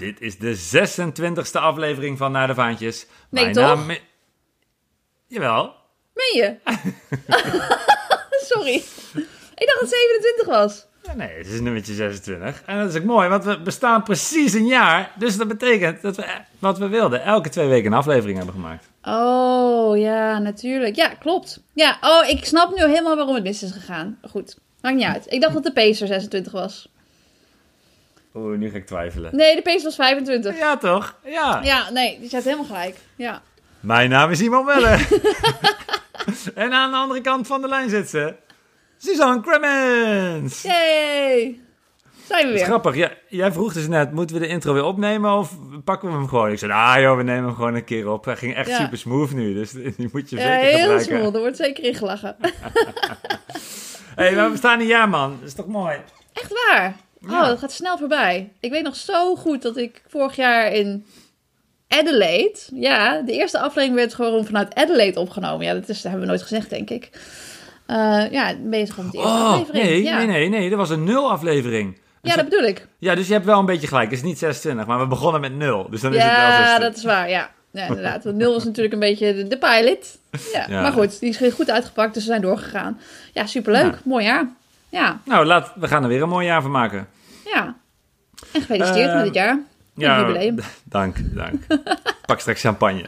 Dit is de 26e aflevering van Naar de Vaantjes. Nee, Mijn toch? naam Jawel. Meen je? Sorry. Ik dacht dat het 27 was. Ja, nee, het is nummertje 26. En dat is ook mooi, want we bestaan precies een jaar. Dus dat betekent dat we wat we wilden. Elke twee weken een aflevering hebben gemaakt. Oh, ja, natuurlijk. Ja, klopt. Ja, oh, ik snap nu helemaal waarom het mis is gegaan. Goed, maakt niet uit. Ik dacht dat de Pacer 26 was. Oeh, nu ga ik twijfelen. Nee, de Pacer was 25. Ja, toch? Ja. Ja, nee, die staat helemaal gelijk. Ja. Mijn naam is Iman Weller. en aan de andere kant van de lijn zit ze. Suzanne Cremens. Yay! Zijn we weer. grappig. Ja, jij vroeg dus net, moeten we de intro weer opnemen of pakken we hem gewoon? Ik zei, ah joh, we nemen hem gewoon een keer op. Hij ging echt Ja. super smooth nu, dus die moet je Ja, zeker heel gebruiken. smooth. Er wordt zeker ingelachen. Hé, hey, we staan jaar, man. Dat is toch mooi? Echt waar? Oh, Ja. dat gaat snel voorbij. Ik weet nog zo goed dat ik vorig jaar in Adelaide... Ja, de eerste aflevering werd gewoon vanuit Adelaide opgenomen. Ja, dat, is, dat hebben we nooit gezegd, denk ik. Eh, ja, bezig om de eerste Oh, aflevering. nee, ja. nee, nee, nee. Dat was een nul aflevering. Ja, dat bedoel ik. Ja, dus je hebt wel een beetje gelijk. Het is niet 26, maar we begonnen met nul. Dus dan is het wel Ja, 26. dat is waar, ja. Ja, inderdaad. Want nul was natuurlijk een beetje de, de pilot. Ja, Ja. Maar goed, die is goed uitgepakt, dus we zijn doorgegaan. Ja, superleuk. Ja. Mooi jaar. Ja, Nou, laat, we gaan er weer een mooi jaar van maken. ja. En gefeliciteerd met het jaar. Met het jubileum. dank, dank. Pak straks champagne.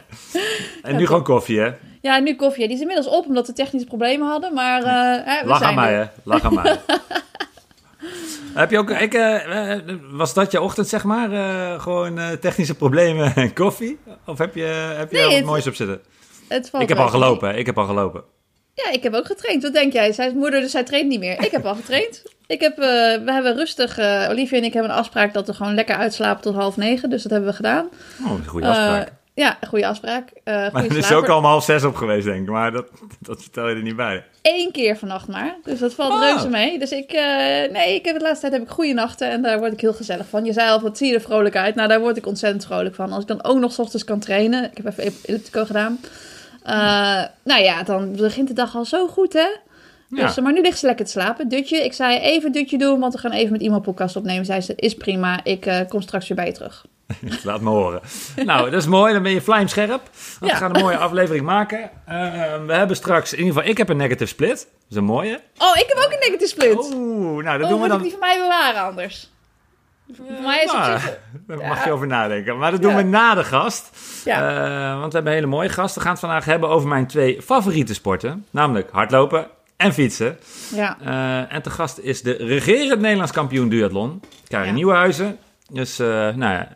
En nu gewoon koffie, hè? Ja, nu koffie. Die is inmiddels op omdat we technische problemen hadden. Maar eh, hè, we Lach zijn aan mij, hè? Lach aan mij. Heb je ook, ik, eh, was dat je ochtend, zeg maar? eh, gewoon technische problemen en koffie? Of heb je, heb je Nee, wat het- moois op zitten? Het valt Ik heb al gelopen, ik heb al gelopen. Ja, ik heb ook getraind. Wat denk jij? Zij is moeder, dus zij traint niet meer. Ik heb al getraind. Ik heb, eh, we hebben rustig... eh Olivia en ik hebben een afspraak dat we gewoon lekker uitslapen tot half negen. Dus dat hebben we gedaan. Oh, een goede afspraak. Eh, ja, een goede afspraak. Maar er is slaper. ook al om half zes op geweest, denk ik. Maar dat, dat vertel je er niet bij. Eén keer vannacht maar. Dus dat valt Oh. reuze mee. Dus ik, nee, ik heb de laatste tijd heb ik goede nachten en daar word ik heel gezellig van. Je zei al, wat zie je er vrolijk uit? Nou, daar word ik ontzettend vrolijk van. Als ik dan ook nog 's ochtends kan trainen. Ik heb even elliptico gedaan. Eh, nou ja, dan begint de dag al zo goed, hè? Ja. Dus, maar nu ligt ze lekker te slapen. Dutje, ik zei even dutje doen, want we gaan even met iemand podcast opnemen. Zij ze, is prima, ik eh, kom straks weer bij je terug. Laat me horen. nou, dat is mooi. Dan ben je vlijmscherp. Want Ja. we gaan een mooie aflevering maken. Eh, we hebben straks, in ieder geval, ik heb een negative split. Dat is een mooie. Oh, ik heb ook een negative split. Oh, Oeh, nou, dat doen moet we dan. die van mij bewaren anders? Voor mij is het Nou, Daar Ja. mag je over nadenken. Maar dat doen Ja. we na de gast. Ja. Eh, want we hebben een hele mooie gast. We gaan het vandaag hebben over mijn twee favoriete sporten. Namelijk hardlopen en fietsen. ja. Eh, en te gast is de regerend Nederlands kampioen duathlon. Karin. Nieuwenhuizen. Dus, eh, nou ja,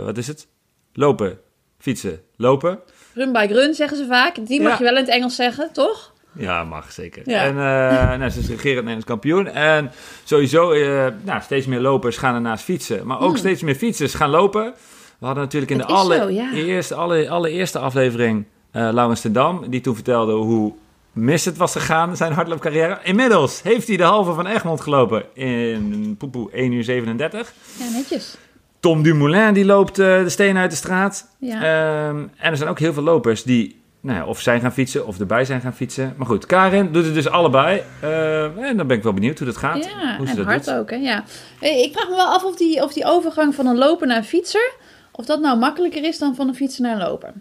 wat is het? Lopen, fietsen, lopen. Run by run zeggen ze vaak. Die mag je wel in het Engels zeggen, toch? Ja, mag zeker. Ja. En eh, nou, ze is regerend Nederlands kampioen. En sowieso, eh, nou, steeds meer lopers gaan ernaast fietsen. Maar ook Hmm. steeds meer fietsers gaan lopen. We hadden natuurlijk in de alle, zo, ja. eerste, alle, allereerste aflevering eh Laurens ten Dam. Die toen vertelde hoe mis het was gegaan, zijn hardloopcarrière. Inmiddels heeft hij de halve van Egmond gelopen in poepoe 1 uur 37. Ja, netjes. Tom Dumoulin die loopt de steen uit de straat. Ja. Ehm, en er zijn ook heel veel lopers die nou ja, of zijn gaan fietsen of erbij zijn gaan fietsen. Maar goed, Karin doet het dus allebei. Eh, en dan ben ik wel benieuwd hoe dat gaat. ja, hoe ze en dat hard doet. ook, hè? Ja. Hey, Ik vraag me wel af of die, of die overgang van een loper naar een fietser... of dat nou makkelijker is dan van een fietser naar een loper.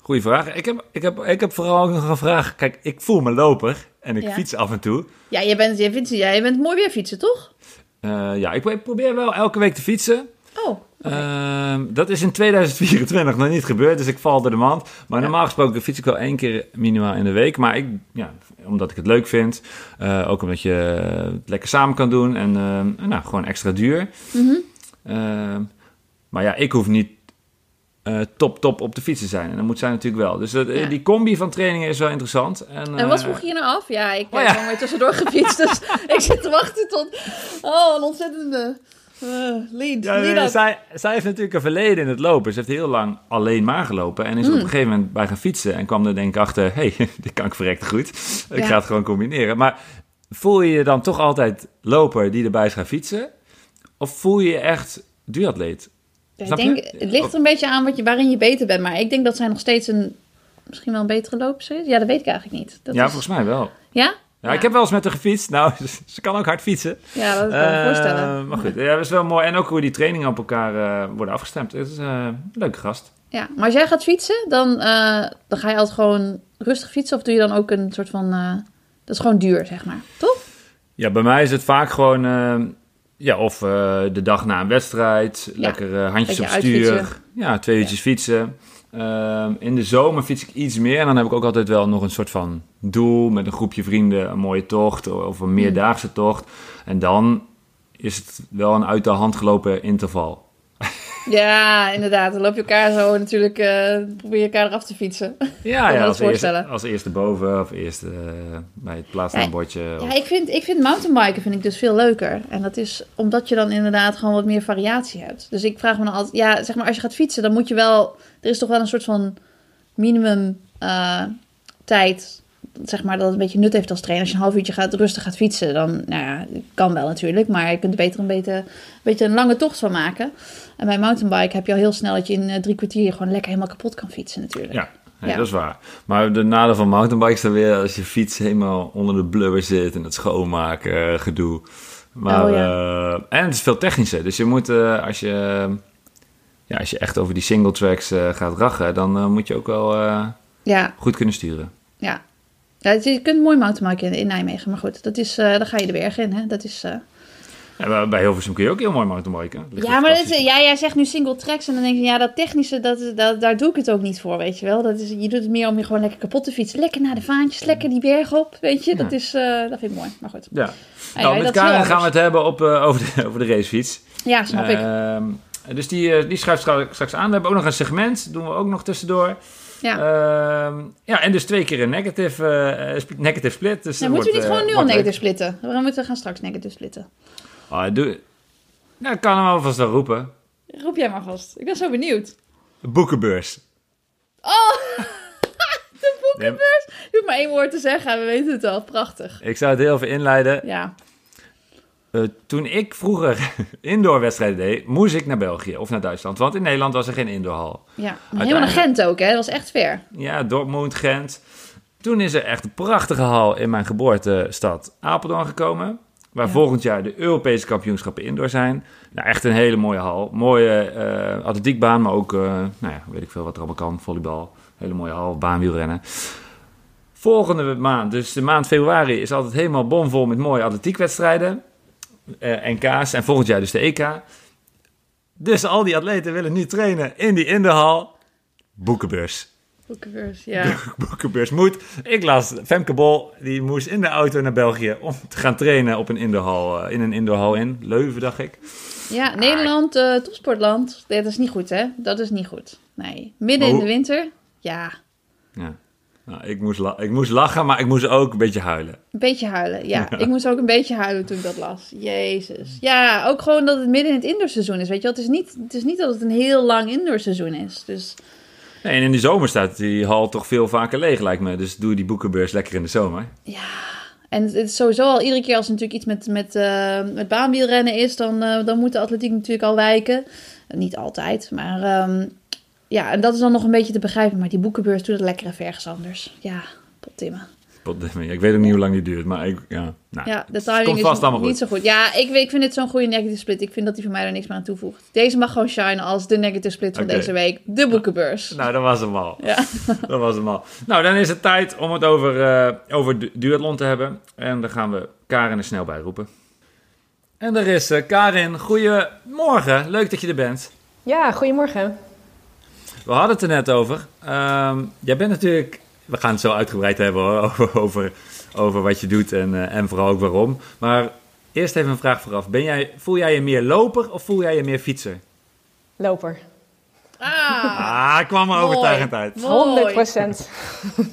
Goeie vraag. Ik heb, ik, heb, ik heb vooral ook nog een vraag. Kijk, ik voel me loper en ik Ja. fiets af en toe. Ja, je bent, je vindt, ja, je bent mooi weer fietsen, toch? Eh, ja, ik probeer wel elke week te fietsen. Oh, Ehm, dat is in 2024 nog niet gebeurd, dus ik val door de mand. Maar Ja. normaal gesproken fiets ik wel één keer minimaal in de week. Maar ik, ja, omdat ik het leuk vind. eh, ook omdat je het lekker samen kan doen. En ehm, nou, gewoon extra duur. Mhm. Ehm, maar ja, ik hoef niet eh, top, top op de fiets te zijn. En dat moet zij natuurlijk wel. Dus dat, eh, Ja. die combi van trainingen is wel interessant. En, En wat eh, vroeg je nou af? Ja, ik Oh heb ja. gewoon weer tussendoor gefietst. Dus ik zit te wachten tot... Oh, een ontzettende Uh, lead, Ja, lead up. zij, zij heeft natuurlijk een verleden in het lopen. Ze heeft heel lang alleen maar gelopen. En is op Hmm. een gegeven moment bij gaan fietsen. En kwam er denk ik achter, hé, hey, dit kan ik verrekte goed. Ik ga het gewoon combineren. Maar voel je je dan toch altijd loper die erbij is gaan fietsen? Of voel je je echt duatleet? Ja, ik denk, je? het ligt er een beetje aan wat je, waarin je beter bent. Maar ik denk dat zij nog steeds een, misschien wel een betere loopster is. Ja, dat weet ik eigenlijk niet. Dat ja, is- volgens mij wel. ja? Ja, ik heb wel eens met haar gefietst. Nou, ze kan ook hard fietsen. Ja, dat kan ik me Eh, voorstellen. Maar goed, ja, dat is wel mooi. En ook hoe die trainingen op elkaar eh, worden afgestemd. Het is eh, een leuke gast. Ja, maar als jij gaat fietsen, dan, dan ga je altijd gewoon rustig fietsen. Of doe je dan ook een soort van... dat is gewoon duur, zeg maar. Toch? Ja, bij mij is het vaak gewoon... ja, of de dag na een wedstrijd. Ja, Lekker handjes beetje op stuur. Ja, twee uurtjes fietsen. Ehm, in de zomer fiets ik iets meer. En dan heb ik ook altijd wel nog een soort van doel... met een groepje vrienden, een mooie tocht... of een meerdaagse tocht. En dan is het wel een uit de hand gelopen interval. Ja, inderdaad. Dan loop je elkaar zo natuurlijk... eh, probeer je elkaar eraf te fietsen. Ja, ja als, eerste, als eerste boven of eerst eh, bij het plaatsnaambordje. Ja, of- ik vind, ik vind mountainbiken vind ik dus veel leuker. En dat is omdat je dan inderdaad gewoon wat meer variatie hebt. Dus ik vraag me dan altijd... Ja, zeg maar, als je gaat fietsen, dan moet je wel... Er is toch wel een soort van minimum eh, tijd... Zeg maar dat het een beetje nut heeft als trainer. Als je een half uurtje gaat, rustig gaat fietsen, dan... Nou ja, kan wel natuurlijk. Maar je kunt er beter een beetje, een beetje een lange tocht van maken. En bij mountainbike heb je al heel snel dat je in eh, drie kwartier... gewoon lekker helemaal kapot kan fietsen natuurlijk. Ja, nee, Ja. dat is waar. Maar de nadeel van mountainbikes dan weer als je fiets helemaal onder de blubber zit en het schoonmaken eh, gedoe. Maar, Oh, eh, en het is veel technischer. Dus je moet, als, je, ja, als je echt over die single tracks gaat rachen, dan moet je ook wel ja. goed kunnen sturen. Ja. Ja je kunt mooi mountainbiken in, Nijmegen. Maar goed, dat is, eh dan ga je de bergen in. Hè? Dat is, eh, Ja, bij Hilversum kun je ook heel mooi mountainbiken. Ja, maar dat, is- ja, jij zegt nu single tracks en dan denk je, ja, dat technische, dat, dat, daar doe ik het ook niet voor, weet je wel. Dat is, je doet het meer om je gewoon lekker kapot te fietsen. Lekker naar de vaantjes, lekker die berg op, weet je. Dat, Ja. is, eh, dat vind ik mooi, maar goed. Ja. Anyway, nou, met Karen gaan we het hebben op, over, de, over de racefiets. Ja, snap ik. Ehm, dus die, die schuift straks straks aan. We hebben ook nog een segment, doen we ook nog tussendoor. Ja. Ehm, ja, en dus twee keer een negative, eh, sp- negative split. Dus Nou, moeten we niet wordt, gewoon nu eh, al negative splitten? We moeten gaan straks negative splitten. Ah, doe, nou, ik kan hem alvast wel roepen. Roep jij maar vast. Ik ben zo benieuwd. Boekenbeurs. Oh, de boekenbeurs. Je hoeft maar één woord te zeggen en we weten het al. Prachtig. ik zou het heel even inleiden. Ja. Eh, toen ik vroeger indoorwedstrijden deed, moest ik naar België of naar Duitsland. Want in Nederland was er geen indoorhal. ja. Helemaal naar Gent ook, hè. Dat was echt ver. Ja, Dortmund, Gent. Toen is er echt een prachtige hal in mijn geboortestad Apeldoorn gekomen. Waar Ja. volgend jaar de Europese kampioenschappen indoor zijn. Nou, echt een hele mooie hal. Mooie eh atletiekbaan, maar ook, eh, nou ja, weet ik veel wat er allemaal kan. Volleybal, hele mooie hal, baanwielrennen. Volgende maand, dus de maand februari, is altijd helemaal bomvol met mooie atletiekwedstrijden. Eh NK's en volgend jaar dus de EK. Dus al die atleten willen nu trainen in die indoorhal. Boekenbeurs. Boekenbeurs, ja. Boekenbeurs moet. Ik las Femke Bol, die moest in de auto naar België om te gaan trainen op een indoorhal, eh, in een indoorhal in Leuven, dacht ik. Ja, Nederland, eh topsportland. Nee, dat is niet goed, hè? Dat is niet goed. Nee. Midden in de winter? Ja. Ja. Nou, ik, moest ik moest lachen, maar ik moest ook een beetje huilen. Een beetje huilen. Ja, ik moest ook een beetje huilen toen ik dat las. Jezus. Ja, ook gewoon dat het midden in het indoorseizoen is, weet je wel. Het is niet, het is niet dat het een heel lang indoorseizoen is. Dus Nee, en in de zomer staat die hal toch veel vaker leeg, lijkt me. Dus doe die boekenbeurs lekker in de zomer. En het is sowieso al iedere keer als er natuurlijk iets met, met, eh, met baanwielrennen is, dan, eh, dan moet de atletiek natuurlijk al wijken. Niet altijd, maar ehm, ja, en dat is dan nog een beetje te begrijpen. Maar die boekenbeurs doet het lekker even ergens anders. Ja, pottimmen. Potdemmer. Ik weet ook niet hoe lang die duurt, maar ik, ja. Nou, Ja, de het timing komt is vast niet goed. zo goed. Ja, ik, ik vind dit zo'n goede negative split. Ik vind dat die van mij er niks meer aan toevoegt. Deze mag gewoon shine als de negative split van deze week. De boekenbeurs. Nou, dat was hem al. Ja. Dat was hem al. Nou, dan is het tijd om het over, eh, over du- duathlon te hebben. En dan gaan we Karin er snel bij roepen. En er is eh, Karin. Goedemorgen. Leuk dat je er bent. Ja, goedemorgen. We hadden het er net over. Ehm, jij bent natuurlijk... We gaan het zo uitgebreid hebben hoor, over, over, over wat je doet en, eh, en vooral ook waarom. Maar eerst even een vraag vooraf. Ben jij, voel jij je meer loper of voel jij je meer fietser? Loper. Ah, Ah, kwam er overtuigend uit. 100 procent.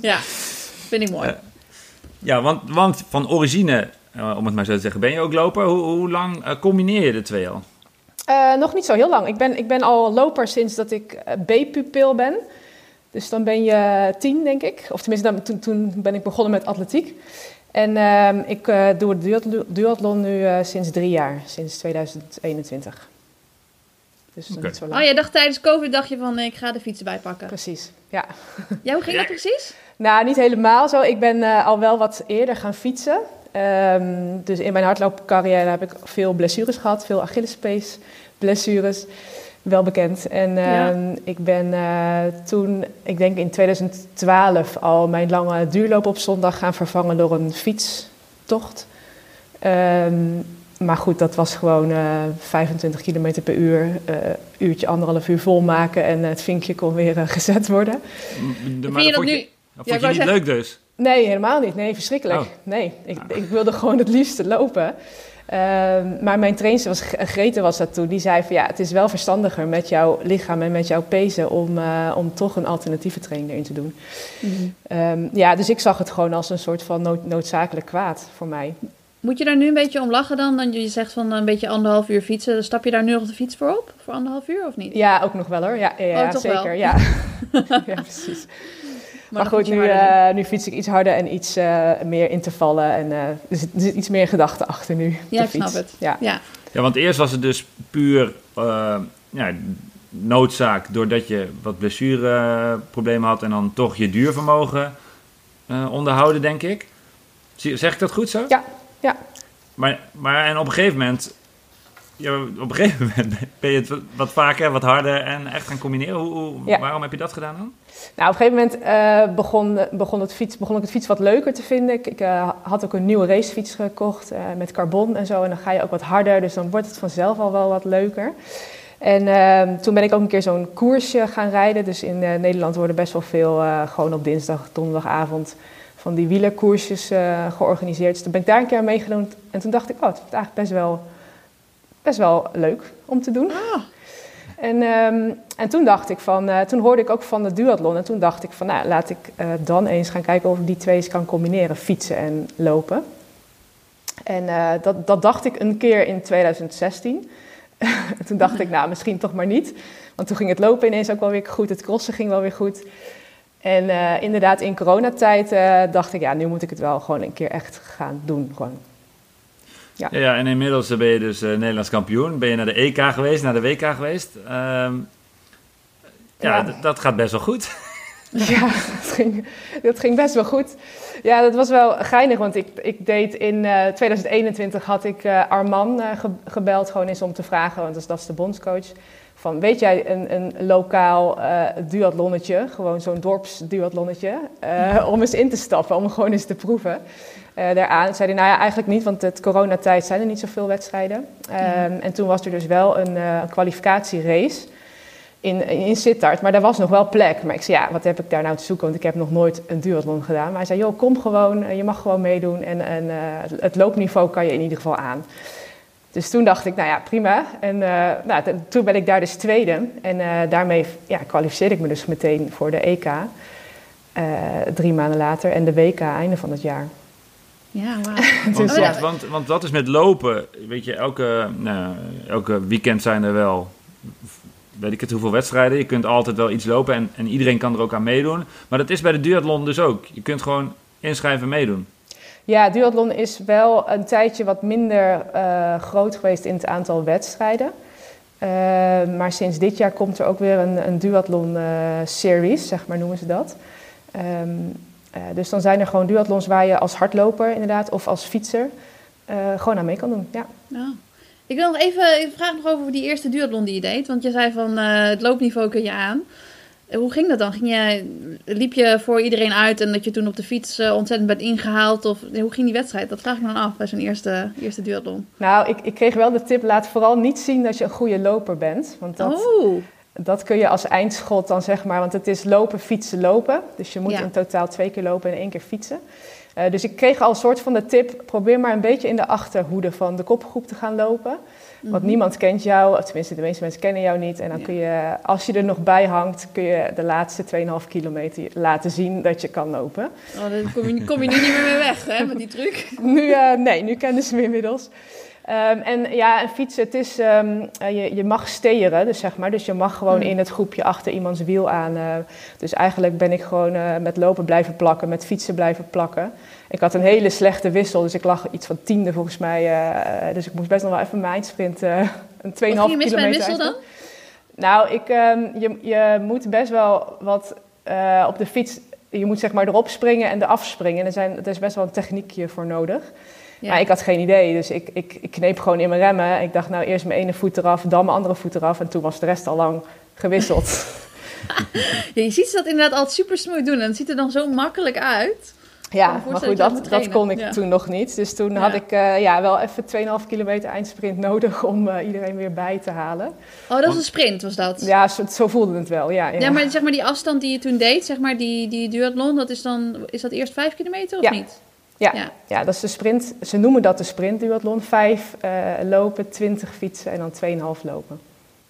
ja. Vind ik mooi. Eh, Ja, want, want van origine, eh, om het maar zo te zeggen, ben je ook loper. Hoe, hoe lang combineer je de twee al? Nog niet zo heel lang. Ik ben, ik ben al loper sinds dat ik B-pupil ben. Dus dan ben je tien, denk ik. Of tenminste, dan, toen, toen ben ik begonnen met atletiek. En uh, ik uh, doe het duathlon nu uh, sinds drie jaar, sinds 2021. Dus okay. niet zo lang. Oh, je dacht tijdens COVID dacht je van, ik ga de fietsen bijpakken. Precies, ja. Ja, hoe ging dat precies? Nou, niet helemaal zo. Ik ben uh, al wel wat eerder gaan fietsen. Um, dus in mijn hardloopcarrière heb ik veel blessures gehad, veel Achillespees blessures wel bekend. En ja. uh, ik ben uh, toen, ik denk in 2012, al mijn lange duurloop op zondag gaan vervangen door een fietstocht. Um, maar goed, dat was gewoon uh, 25 km per uur, uh, uurtje, anderhalf uur volmaken en het vinkje kon weer uh, gezet worden. De, maar Vind je dat nu? vond je niet leuk dus? Nee, helemaal niet. Nee, verschrikkelijk. Oh. Nee, ik, ik wilde gewoon het liefste lopen. Ehm, maar mijn trainer was, Grete was dat toen, die zei van ja, het is wel verstandiger met jouw lichaam en met jouw pezen om, uh, om toch een alternatieve training erin te doen. Mhm. um, ja, dus ik zag het gewoon als een soort van nood, noodzakelijk kwaad voor mij. Moet je daar nu een beetje om lachen dan? Dan je zegt van een beetje anderhalf uur fietsen. Stap je daar nu nog de fiets voor op? Voor anderhalf uur of niet? Ja, ook nog wel hoor. Ja, ja, ja oh, zeker. Ja. ja, precies. Maar, goed, nu, uh, nu fiets ik iets harder en iets uh, meer intervallen. En uh, er, zit, er, zit, iets meer gedachten achter nu. Ja, ik snap het. Ja. ja. Ja. want eerst was het dus puur ja, noodzaak... doordat je wat blessureproblemen had... en dan toch je duurvermogen onderhouden, denk ik. Zeg ik dat goed zo? Ja, ja. Maar, maar en op een gegeven moment ja, op een gegeven moment ben je het wat vaker, wat harder en echt gaan combineren. Hoe, hoe Waarom heb je dat gedaan dan? Nou, op een gegeven moment uh, begon, begon, het fiets, begon ik het fiets wat leuker te vinden. Ik, ik uh, had ook een nieuwe racefiets gekocht uh, met carbon en zo. En dan ga je ook wat harder, dus dan wordt het vanzelf al wel wat leuker. En ehm, toen ben ik ook een keer zo'n koersje gaan rijden. Dus in Nederland worden best wel veel gewoon op dinsdag, donderdagavond van die wielerkoersjes georganiseerd. Dus toen ben ik daar een keer aan meegedaan. En toen dacht ik, oh, het is eigenlijk best wel best wel leuk om te doen. Ah. En, um, en toen dacht ik van, uh, toen hoorde ik ook van de duathlon en toen dacht ik van, nou, laat ik uh, dan eens gaan kijken of ik die twee eens kan combineren, fietsen en lopen. En uh, dat, dat dacht ik een keer in 2016. toen dacht ik, nou, misschien toch maar niet. Want toen ging het lopen ineens ook wel weer goed, het crossen ging wel weer goed. En inderdaad, in coronatijd dacht ik, ja, nu moet ik het wel gewoon een keer echt gaan doen. Gewoon ja. ja, en inmiddels ben je dus uh, Nederlands kampioen. Ben je naar de EK geweest, naar de WK geweest. Um, ja, ja. dat gaat best wel goed. Ja, dat ging, dat ging best wel goed. Ja, dat was wel geinig, want ik, ik deed in uh, eh, 2021 had ik uh, Arman uh, gebeld gewoon eens om te vragen, want dat is, dat is de bondscoach. Van, weet jij een, een lokaal duatlonnetje, gewoon zo'n dorpsduatlonnetje, om eens in te stappen, om gewoon eens te proeven uh, daaraan. Zeiden nou ja, eigenlijk niet, want het coronatijd zijn er niet zoveel wedstrijden. Um, En toen was er dus wel een, uh, kwalificatierace in, in Sittard, maar daar was nog wel plek. Maar ik zei, ja, wat heb ik daar nou te zoeken, want ik heb nog nooit een duathlon gedaan. Maar hij zei, joh, kom gewoon, eh, je mag gewoon meedoen en, en uh, het loopniveau kan je in ieder geval aan. Dus toen dacht ik, nou ja, prima. En uh, nou, toen ben ik daar dus tweede. En uh, daarmee ja, kwalificeerde ik me dus meteen voor de EK. Drie maanden later en de WK einde van het jaar. Ja, want, ja. Want, want, dat is met lopen, weet je, elke, nou, elke weekend zijn er wel, weet ik het, hoeveel wedstrijden. Je kunt altijd wel iets lopen en, en iedereen kan er ook aan meedoen. Maar dat is bij de duathlon dus ook. Je kunt gewoon inschrijven meedoen. Ja, duathlon is wel een tijdje wat minder uh, groot geweest in het aantal wedstrijden. Uh, maar sinds dit jaar komt er ook weer een, een duathlon uh, series, zeg maar noemen ze dat. Um, uh, dus dan zijn er gewoon duathlons waar je als hardloper inderdaad of als fietser uh, gewoon aan mee kan doen. Ja. ja. Ik wil nog even, ik vraag nog over die eerste duathlon die je deed. Want je zei van uh, het loopniveau kun je aan. Hoe ging dat dan? Ging je, liep je voor iedereen uit en dat je toen op de fiets ontzettend bent ingehaald? Of hoe ging die wedstrijd? Dat vraag ik me dan af bij zo'n eerste, eerste duathlon. Nou, ik, ik kreeg wel de tip, laat vooral niet zien dat je een goede loper bent. Want dat, oh. Dat kun je als eindschot dan zeg maar, want het is lopen, fietsen, lopen. Dus je moet in totaal twee keer lopen en één keer fietsen. Uh, dus ik kreeg al een soort van de tip, probeer maar een beetje in de achterhoede van de kopgroep te gaan lopen. Want mhm. niemand kent jou, of tenminste de meeste mensen kennen jou niet. En dan kun je, als je er nog bij hangt, kun je de laatste 2,5 kilometer laten zien dat je kan lopen. Oh, dan kom je, kom je nu niet meer mee weg, hè, met die truc? nu, uh, nee, nu kennen ze me inmiddels. Ehm, en ja, en fietsen, het is, ehm, eh, je, je mag steren, dus zeg maar. Dus je mag gewoon Hmm. in het groepje achter iemands wiel aan. eh. dus eigenlijk ben ik gewoon eh, met lopen blijven plakken, met fietsen blijven plakken. Ik had een hele slechte wissel, dus ik lag iets van tiende volgens mij. dus ik moest best nog wel even mijn eindsprint, eh een 2,5 Wat ging je mis bij een kilometer wissel dan? Nou, ik, ehm, je, je moet best wel wat op de fiets... Je moet zeg maar erop springen en eraf springen. En er, zijn, er is best wel een techniekje voor nodig. Ja. Maar ik had geen idee, dus ik, ik, ik kneep gewoon in mijn remmen. Ik dacht, nou, eerst mijn ene voet eraf, dan mijn andere voet eraf. En toen was de rest al lang gewisseld. Ja, je ziet ze dat inderdaad altijd super smooth doen en het ziet er dan zo makkelijk uit. ja, maar goed, dat dat, kon ik. Ja. toen nog niet. Dus toen Ja. had ik eh, ja, wel even 2,5 kilometer eindsprint nodig om eh, iedereen weer bij te halen. Oh, dat is een sprint, was dat? Ja, zo, zo voelde het wel, ja. ja. Ja, maar zeg maar die afstand die je toen deed, zeg maar die, die duathlon, dat is dan, is dat eerst vijf kilometer of niet? Ja. Ja. Ja, dat is de sprint. Ze noemen dat de sprint duathlon. Vijf eh, lopen, 20 fietsen en dan 2,5 lopen.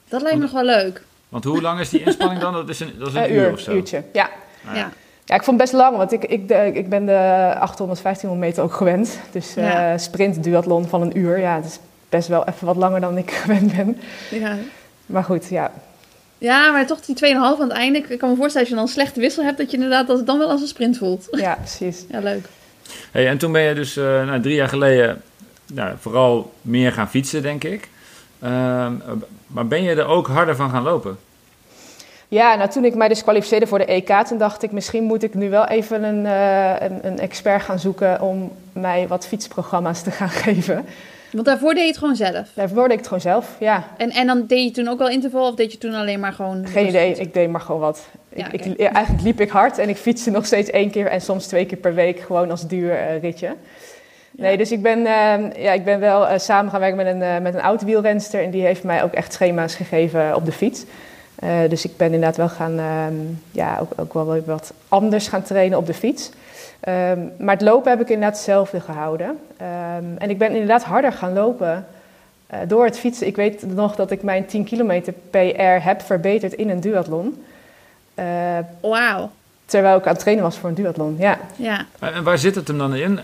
Dat lijkt me nog wel leuk. Want hoe lang is die inspanning dan? Dat is een, dat is een Een uur, of zo. uurtje. Ja. Ah, Ja. ja, ik vond het best lang, want ik, ik, de, ik ben de 800, 1500 meter ook gewend. Dus eh, Ja. sprint duathlon van een uur, ja, dat is best wel even wat langer dan ik gewend ben. Ja. Maar goed, ja. ja, maar toch die 2,5 aan het einde. Ik kan me voorstellen als je dan een slechte wissel hebt, dat je inderdaad dat het dan wel als een sprint voelt. Ja, precies. Ja, leuk. Hey, en toen ben je dus eh, nou, drie jaar geleden nou, vooral meer gaan fietsen, denk ik. Ehm, maar ben je er ook harder van gaan lopen? Ja, nou toen ik mij dus kwalificeerde voor de EK, toen dacht ik misschien moet ik nu wel even een, eh, een, een expert gaan zoeken om mij wat fietsprogramma's te gaan geven. Want daarvoor deed je het gewoon zelf. Daarvoor deed ik het gewoon zelf, ja. En, en dan deed je toen ook wel interval of deed je toen alleen maar gewoon... Geen idee, ik deed maar gewoon wat. Ja, ik, eigenlijk liep ik hard en ik fietste nog steeds één keer en soms twee keer per week gewoon als duur eh, ritje. Nee, Ja. dus ik ben, eh, ja, ik ben wel eh, samen gaan werken met een, eh, met een oud wielrenster en die heeft mij ook echt schema's gegeven op de fiets. Dus ik ben inderdaad wel gaan, ehm, ja, ook, ook wel wat anders gaan trainen op de fiets. Ehm, maar het lopen heb ik inderdaad hetzelfde gehouden. Ehm, en ik ben inderdaad harder gaan lopen eh, door het fietsen. Ik weet nog dat ik mijn 10 kilometer PR heb verbeterd in een duathlon. Eh, Wauw. terwijl ik aan het trainen was voor een duathlon. Ja. Ja. En waar zit het hem dan in?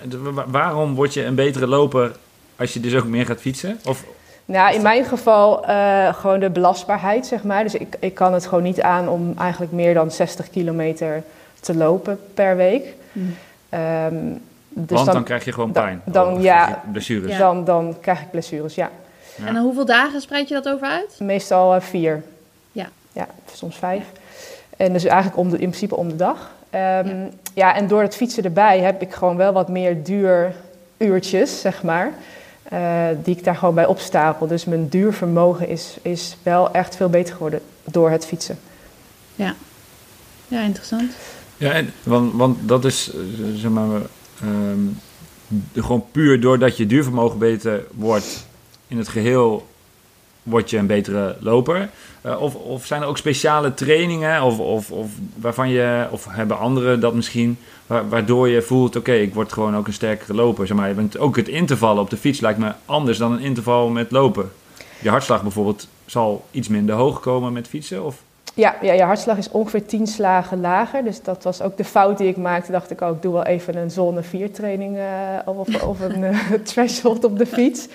Waarom word je een betere loper als je dus ook meer gaat fietsen? Of, Nou, in mijn geval eh, gewoon de belastbaarheid, zeg maar. Dus ik, ik kan het gewoon niet aan om eigenlijk meer dan 60 kilometer te lopen per week. Hm. Ehm, dus want dan, dan, krijg je gewoon pijn. dan, ja. blessures. Ja. dan, dan krijg ik blessures, ja. Ja. En dan hoeveel dagen spreid je dat over uit? Meestal eh, vier. Ja. Ja, soms vijf. En dus eigenlijk om de, in principe om de dag. Ehm, Ja. ja. en door het fietsen erbij heb ik gewoon wel wat meer duuruurtjes, zeg maar. eh, die ik daar gewoon bij opstapel. Dus mijn duurvermogen is, is wel echt veel beter geworden door het fietsen. Ja, interessant. Ja, en, want, want dat is, eh, zeg maar, ehm, gewoon puur doordat je duurvermogen beter wordt in het geheel, word je een betere loper. Eh, of, of zijn er ook speciale trainingen, of, of, of waarvan je, of hebben anderen dat misschien, wa- waardoor je voelt, oké, ik word gewoon ook een sterkere loper. Zeg maar, ook het intervallen op de fiets lijkt me anders dan een interval met lopen. Je hartslag bijvoorbeeld zal iets minder hoog komen met fietsen, of... Ja, ja, je hartslag is ongeveer 10 slagen lager. Dus dat was ook de fout die ik maakte. Dacht ik, oh, ik doe wel even een zone 4 training eh, of, of een eh, threshold op de fiets.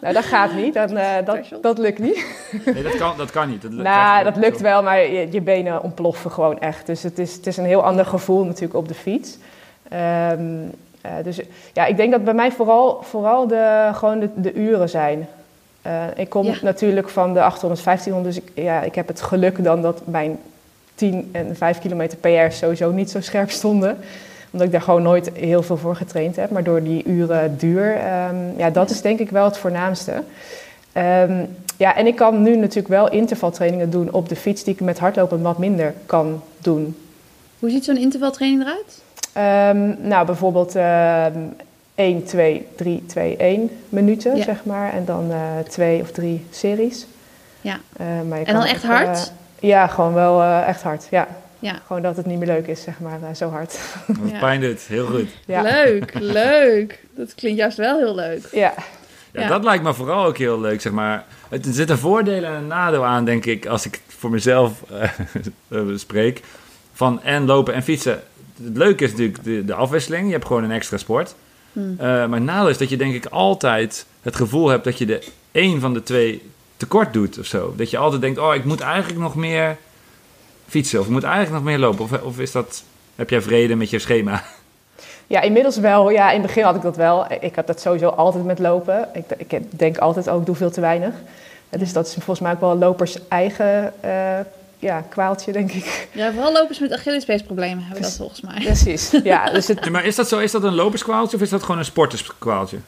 Nou, dat gaat niet. Dan, eh, dat, dat lukt niet. Nee, dat kan, dat kan niet. Dat, krijg Nou, dat lukt wel, maar je, je benen ontploffen gewoon echt. Dus het is, het is een heel ander gevoel natuurlijk op de fiets. Ehm, eh, dus ja, ik denk dat bij mij vooral, vooral de, gewoon de, de uren zijn. Eh, ik kom Ja. natuurlijk van de 800, 1500, dus ik, ja, ik heb het geluk dan dat mijn 10 en 5 kilometer PR sowieso niet zo scherp stonden. Omdat ik daar gewoon nooit heel veel voor getraind heb. Maar door die uren duur, ehm, ja, dat is denk ik wel het voornaamste. Ehm, ja, en ik kan nu natuurlijk wel intervaltrainingen doen op de fiets die ik met hardlopen wat minder kan doen. Hoe ziet zo'n intervaltraining eruit? Ehm, nou, bijvoorbeeld 1, 2, 3, 2, 1 minuten, Ja. zeg maar. En dan eh twee of drie series. Ja. Eh, maar je En kan dan echt ook, hard? eh, ja, gewoon wel eh, echt hard. Ja. Ja. Gewoon dat het niet meer leuk is, zeg maar, eh, zo hard. Wat Ja. pijn dit, heel goed. Ja. Leuk, leuk. Dat klinkt juist wel heel leuk. Ja. Ja, Ja. dat lijkt me vooral ook heel leuk, zeg maar. Het, er zitten voordelen en een nadeel aan, denk ik, als ik voor mezelf eh, eh, spreek. Van en lopen en fietsen. Het leuke is natuurlijk de, de afwisseling. Je hebt gewoon een extra sport. Hmm. Eh, maar het nadeel is dat je denk ik altijd het gevoel hebt dat je de een van de twee tekort doet of zo. Dat je altijd denkt, oh, ik moet eigenlijk nog meer fietsen of ik moet eigenlijk nog meer lopen. Of, of is dat, heb jij vrede met je schema? Ja, inmiddels wel. Ja, in het begin had ik dat wel. Ik had dat sowieso altijd met lopen. Ik, ik denk altijd ook, ik doe veel te weinig. Dus dat is volgens mij ook wel lopers eigen uh, ja, kwaaltje, denk ik. Ja, vooral lopers met Achillespeesproblemen hebben dat volgens mij. Precies, ja. Dus het... Ja, maar is dat zo? Is dat een loperskwaaltje of is dat gewoon een sporterskwaaltje?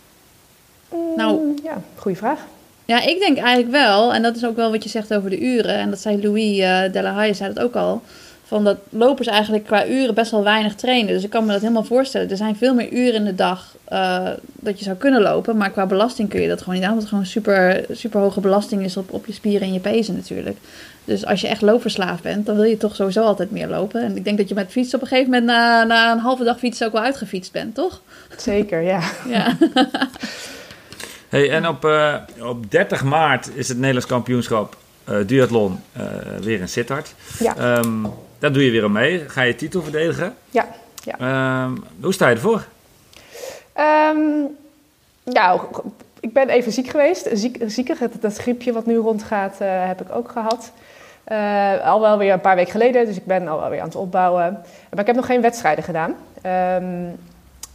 Nou, ja, goede vraag. Ja, ik denk eigenlijk wel, en dat is ook wel wat je zegt over de uren, en dat zei Louis uh, Delahaye, zei dat ook al, van dat lopers eigenlijk qua uren best wel weinig trainen. Dus ik kan me dat helemaal voorstellen. Er zijn veel meer uren in de dag uh, dat je zou kunnen lopen, maar qua belasting kun je dat gewoon niet aan, omdat het gewoon super, super hoge belasting is op, op je spieren en je pezen natuurlijk. Dus als je echt loopverslaafd bent, dan wil je toch sowieso altijd meer lopen. En ik denk dat je met fietsen op een gegeven moment na, na een halve dag fietsen ook wel uitgefietst bent, toch? Zeker, ja. ja. Hey, en op, uh, op 30 maart is het Nederlands kampioenschap uh, duathlon uh, weer in Sittard. Ja. Um, daar doe je weer aan mee. Ga je titel verdedigen? Ja. ja. Um, hoe sta je ervoor? Um, nou, ik ben even ziek geweest. Ziek, ziekig, dat griepje wat nu rondgaat, heb ik ook gehad. al wel weer een paar weken geleden, dus ik ben al wel weer aan het opbouwen. Maar ik heb nog geen wedstrijden gedaan.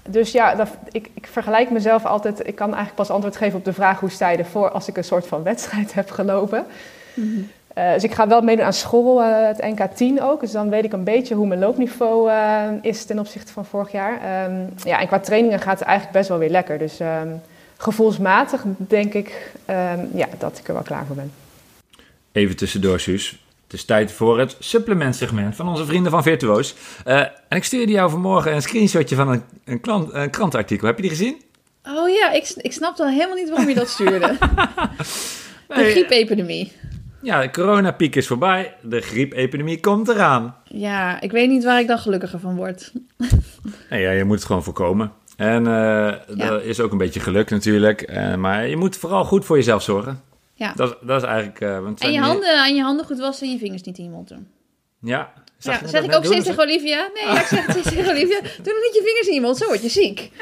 Dus ja, dat, ik, ik, vergelijk mezelf altijd. Ik kan eigenlijk pas antwoord geven op de vraag hoe sta je ervoor als ik een soort van wedstrijd heb gelopen. Mm-hmm. Uh, dus ik ga wel meedoen aan school, uh, het NK 10 ook. Dus dan weet ik een beetje hoe mijn loopniveau uh, is ten opzichte van vorig jaar. Um, ja, en qua trainingen gaat het eigenlijk best wel weer lekker. Dus um, gevoelsmatig denk ik um, ja, dat ik er wel klaar voor ben. Even tussendoor, Suus. Het is tijd voor het supplementsegment van onze vrienden van Virtuoos. Uh, en ik stuurde jou vanmorgen een screenshotje van een, een, klant, een krantartikel. Heb je die gezien? Oh ja, ik, ik snapte al helemaal niet waarom je dat stuurde. de griepepidemie. Ja, de coronapiek is voorbij. De griepepidemie komt eraan. Ja, ik weet niet waar ik dan gelukkiger van word. nee, ja, je moet het gewoon voorkomen. En uh, ja. dat is ook een beetje geluk natuurlijk. Uh, maar je moet vooral goed voor jezelf zorgen. Ja. Dat, dat is eigenlijk... Uh, want en je handen, aan je handen goed wassen en je vingers niet in je mond doen. Ja. Ja, zeg ik ook steeds tegen Olivia? Nee, ja, ik zeg het steeds tegen Olivia. Doe nog niet je vingers in je mond, zo word je ziek.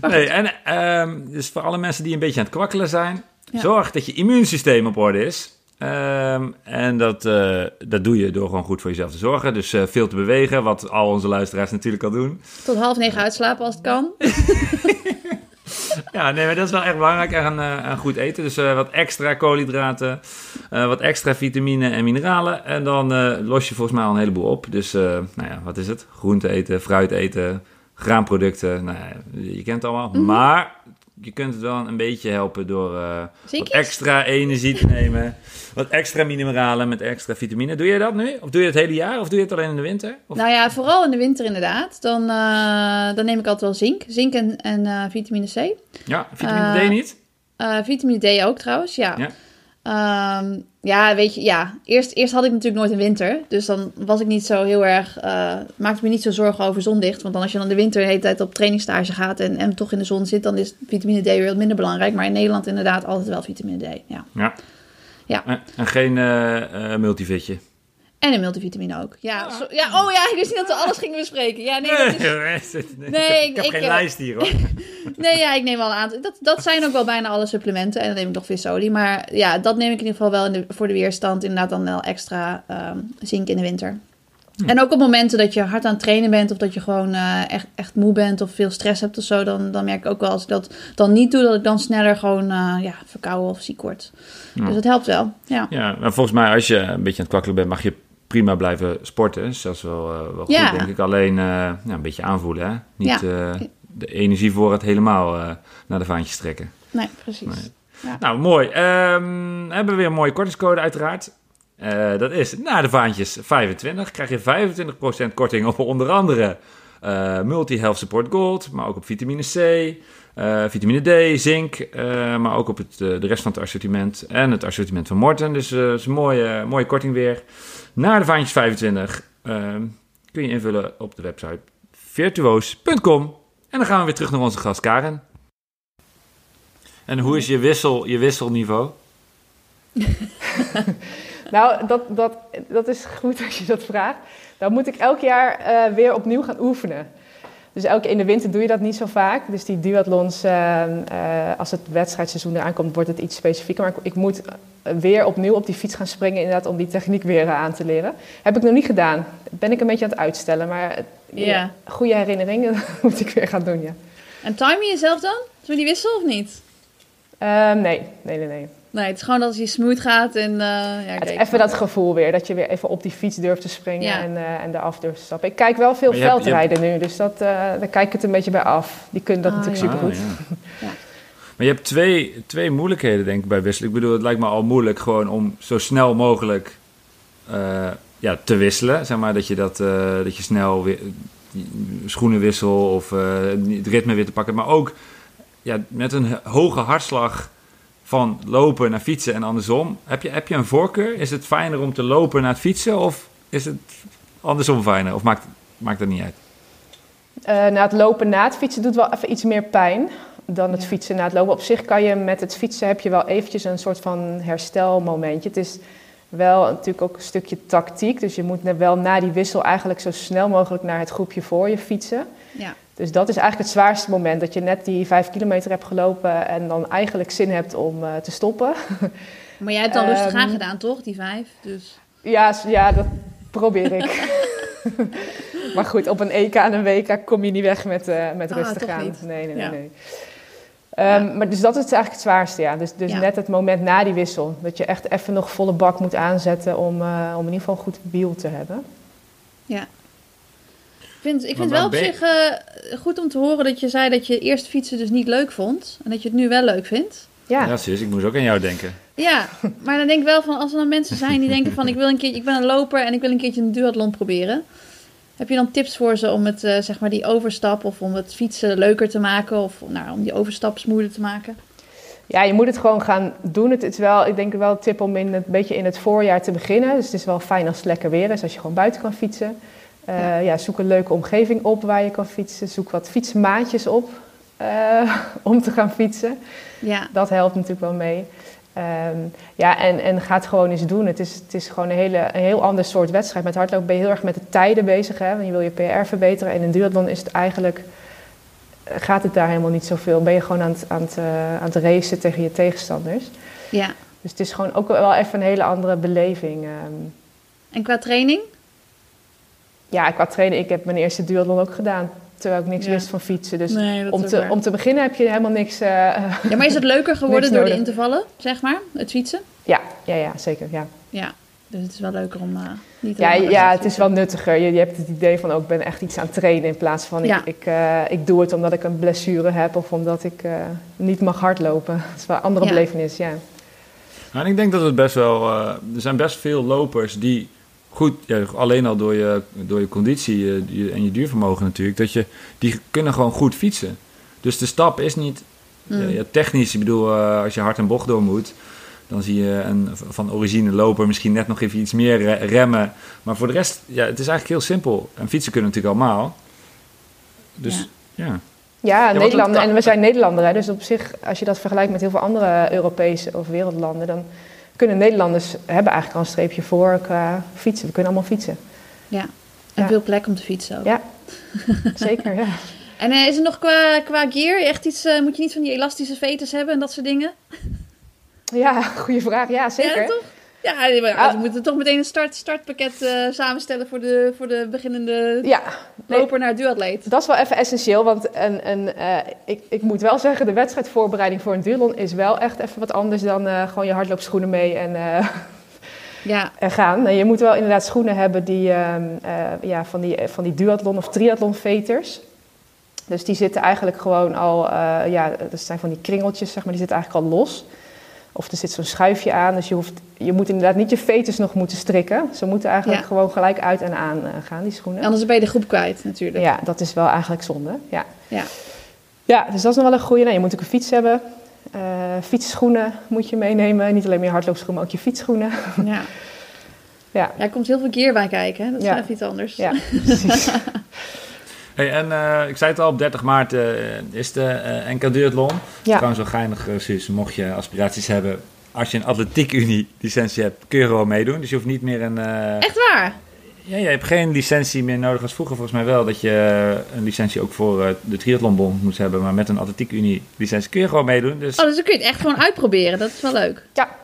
Ja. Nee, en um, dus voor alle mensen die een beetje aan het kwakkelen zijn... Zorg dat je immuunsysteem op orde is. Um, en dat, uh, dat doe je door gewoon goed voor jezelf te zorgen. Dus uh, veel te bewegen, wat al onze luisteraars natuurlijk al doen. Tot half negen uitslapen als het kan. ja, nee, maar dat is wel echt belangrijk aan, uh, goed eten. Dus wat extra koolhydraten, wat extra vitamine en mineralen. En dan los je volgens mij al een heleboel op. Dus, nou ja, wat is het? Groente eten, fruit eten, graanproducten. Nou ja, je kent het allemaal. Mm -hmm. Maar je kunt het wel een beetje helpen door wat extra energie te nemen. Wat extra mineralen met extra vitamine. Doe je dat nu? Of doe je het hele jaar? Of doe je het alleen in de winter? Of? Nou ja, vooral in de winter inderdaad. Dan, uh, dan neem ik altijd wel zink. Zink en, en uh, vitamine C. Ja, vitamine D niet? vitamine D ook trouwens, ja. ja. Um, ja, weet je, ja. Eerst, eerst had ik natuurlijk nooit een winter. Dus dan was ik niet zo heel erg... maakte me niet zo zorgen over zondicht. Want dan als je dan de winter de hele tijd op trainingstage gaat... En, en toch in de zon zit, dan is vitamine D weer wat minder belangrijk. Maar in Nederland inderdaad altijd wel vitamine D, ja. Ja. Ja. En, en geen uh, multivitje. En een multivitamine ook. Ja, ja. Zo, ja, oh ja, ik wist niet dat we alles gingen bespreken. Ja, nee, dat is... nee, nee, ik, ik heb ik, geen uh, lijst hier hoor. nee, ja, ik neem wel een aantal. Dat, dat zijn ook wel bijna alle supplementen. En dan neem ik nog visolie. Maar ja, dat neem ik in ieder geval wel in de, voor de weerstand. Inderdaad dan wel extra um, zink in de winter. Hm. En ook op momenten dat je hard aan het trainen bent... of dat je gewoon uh, echt, echt moe bent of veel stress hebt of zo... Dan, dan merk ik ook wel als ik dat dan niet doe... dat ik dan sneller gewoon uh, ja, verkouden of ziek word. Ja. Dus dat helpt wel, ja. Ja, maar volgens mij als je een beetje aan het kwakkelen bent... mag je prima blijven sporten. Dus dat is wel, uh, wel ja. goed, denk ik. Alleen ja, een beetje aanvoelen, hè. Niet ja. de energie voor het helemaal naar de vaantjes trekken. Nee, precies. Nee. Nou, mooi. Um, hebben we weer een mooie kortingscode uiteraard. Dat is na de vaantjes 25 krijg je 25% korting op onder andere Multi-Health Support Gold, maar ook op vitamine C, uh, vitamine D, zink, maar ook op het, de rest van het assortiment en het assortiment van Morten. Dus dat is een mooie, mooie korting weer. Na de vaantjes 25 kun je invullen op de website virtuoos.com. En dan gaan we weer terug naar onze gast Karen. En hoe is je, wissel, je wisselniveau? Nou, dat, dat, dat is goed als je dat vraagt. Dan moet ik elk jaar uh, weer opnieuw gaan oefenen. Dus elke in de winter doe je dat niet zo vaak. Dus die duathlons, uh, uh, als het wedstrijdseizoen eraan komt, wordt het iets specifieker. Maar ik, ik, moet weer opnieuw op die fiets gaan springen, inderdaad, om die techniek weer aan te leren. Heb ik nog niet gedaan. Ben ik een beetje aan het uitstellen. Maar goede herinneringen moet ik weer gaan doen, ja. En time je jezelf dan? Doe die wissel of niet? Ehm, nee, nee, nee, nee. Nee, het is gewoon dat je smooth gaat en... Uh, ja, het even dat gevoel weer, dat je weer even op die fiets durft te springen en, uh, en eraf durft te stappen. Ik kijk wel veel veldrijden nu, dus dat, uh, daar kijk ik het een beetje bij af. Die kunnen dat ah, natuurlijk ja. supergoed. Ah, ja. Maar je hebt twee, twee moeilijkheden denk ik bij wisselen. Ik bedoel, het lijkt me al moeilijk gewoon om zo snel mogelijk ja, te wisselen. Zeg maar dat je, dat, dat je snel weer schoenen wissel of het ritme weer te pakken. Maar ook ja, met een hoge hartslag van lopen naar fietsen en andersom. Heb je, heb je een voorkeur? Is het fijner om te lopen naar het fietsen of is het andersom fijner? Of maakt, maakt dat niet uit? Uh, na het lopen na het fietsen doet wel even iets meer pijn dan het fietsen na het lopen. Op zich kan je met het fietsen heb je wel eventjes een soort van herstelmomentje. Het is wel natuurlijk ook een stukje tactiek. Dus je moet wel na die wissel eigenlijk zo snel mogelijk naar het groepje voor je fietsen. Ja. Dus dat is eigenlijk het zwaarste moment. Dat je net die vijf kilometer hebt gelopen en dan eigenlijk zin hebt om uh, te stoppen. Maar jij hebt dan rustig um, gedaan, toch? Die vijf? Dus... Ja, ja, dat probeer ik. maar goed, op een EK en een WK kom je niet weg met, uh, met ah, rustig gaan. Niet. Nee, nee, ja. nee. Um, ja. Maar dus dat is eigenlijk het zwaarste, ja. Dus, dus ja. net het moment na die wissel. Dat je echt even nog volle bak moet aanzetten om, uh, om in ieder geval een goed wiel te hebben. Ja, vind, ik vind het wel op zich uh, goed om te horen dat je zei dat je eerst fietsen dus niet leuk vond. En dat je het nu wel leuk vindt. Ja, ja sis, ik moest ook aan jou denken. Ja, maar dan denk ik wel van als er dan mensen zijn die denken van ik wil een keertje, ik ben een loper en ik wil een keertje een duathlon proberen. Heb je dan tips voor ze om het, uh, zeg maar die overstap of om het fietsen leuker te maken of nou, om die overstap smoother te maken? Ja, je moet het gewoon gaan doen. Het is wel, ik denk wel een tip om in het, een beetje in het voorjaar te beginnen. Dus het is wel fijn als het lekker weer is, als je gewoon buiten kan fietsen. Uh, ja. zoek een leuke omgeving op waar je kan fietsen. Zoek wat fietsmaatjes op uh, om te gaan fietsen. Ja. Dat helpt natuurlijk wel mee. Um, ja, en, en ga het gewoon eens doen. Het is, het is gewoon een, hele, een heel ander soort wedstrijd. Met hardlopen ben je heel erg met de tijden bezig. Hè? Want je wil je PR verbeteren. En in duathlon is het eigenlijk... Gaat het daar helemaal niet zoveel. Ben je gewoon aan het, aan het, uh, aan het racen tegen je tegenstanders. Ja. Dus het is gewoon ook wel even een hele andere beleving. Um. En qua training? Ja, qua trainen, ik heb mijn eerste duathlon ook gedaan. Terwijl ik niks ja. wist van fietsen. Dus nee, om, te, om te beginnen heb je helemaal niks. Uh, ja, maar is het leuker geworden door de intervallen, zeg maar? Het fietsen? Ja, ja, ja zeker. Ja. ja, dus het is wel leuker om uh, niet te Ja, ja het is wel nuttiger. Je, je hebt het idee van ook, ik ben echt iets aan het trainen. In plaats van ja. ik, ik, uh, ik doe het omdat ik een blessure heb of omdat ik niet mag hardlopen. Dat is wel een andere ja. belevenis, ja. Nou, en ik denk dat het best wel. er zijn best veel lopers die goed, ja, alleen al door je, door je conditie uh, en je duurvermogen natuurlijk, dat je, die kunnen gewoon goed fietsen. Dus de stap is niet mm. ja, technisch, ik bedoel, uh, als je hard een bocht door moet, dan zie je een van origine loper misschien net nog even iets meer remmen. Maar voor de rest, ja, het is eigenlijk heel simpel. En fietsen kunnen natuurlijk allemaal. Dus ja. ja. Ja, Nederlander. En we zijn Nederlander, hè, dus op zich, als je dat vergelijkt met heel veel andere Europese of wereldlanden, dan kunnen Nederlanders hebben eigenlijk al een streepje voor qua fietsen. We kunnen allemaal fietsen. Ja, en ja. veel plek om te fietsen ook. Ja, zeker, ja. En uh, is er nog qua, qua gear echt iets, uh, moet je niet van die elastische veters hebben en dat soort dingen? Ja, goede vraag. Ja, zeker. Ja, toch? Ja, we ah. moeten toch meteen een start, startpakket uh, samenstellen voor de, voor de beginnende ja, nee, loper naar duatleet. Dat is wel even essentieel, want een, een, uh, ik, ik moet wel zeggen, de wedstrijdvoorbereiding voor een duathlon is wel echt even wat anders dan uh, gewoon je hardloopschoenen mee en, ja. en gaan. Je moet wel inderdaad schoenen hebben die, ehm, ja, van, die, van die duathlon of triathlon veters. Dus die zitten eigenlijk gewoon al, ja, dat zijn van die kringeltjes, zeg maar, die zitten eigenlijk al los. Of er zit zo'n schuifje aan, dus je, hoeft, je moet inderdaad niet je fetus nog moeten strikken. Ze moeten eigenlijk ja. gewoon gelijk uit en aan uh, gaan, die schoenen. Anders ben je de groep kwijt natuurlijk. Ja, dat is wel eigenlijk zonde. Ja, ja. ja dus dat is nog wel een goede. Nou, je moet ook een fiets hebben. Uh, fietsschoenen moet je meenemen. Niet alleen meer hardloopschoenen, maar ook je fietsschoenen. Ja. ja. ja. er komt heel veel keer bij kijken, hè? dat is ja. even iets anders. Ja, precies. Hey, en uh, ik zei het al, op 30 maart uh, is de uh, NK Duathlon. Ja. Trouwens wel geinig, Suus, mocht je aspiraties hebben. Als je een atletiek unie licentie hebt, kun je gewoon meedoen. Dus je hoeft niet meer een... Echt waar? Ja, je hebt geen licentie meer nodig als vroeger volgens mij wel. Dat je een licentie ook voor uh, de triathlonbond moet hebben. Maar met een atletiek unie licentie kun je gewoon meedoen. Dus... Oh, dus dan kun je het echt gewoon uitproberen. Dat is wel leuk. Ja.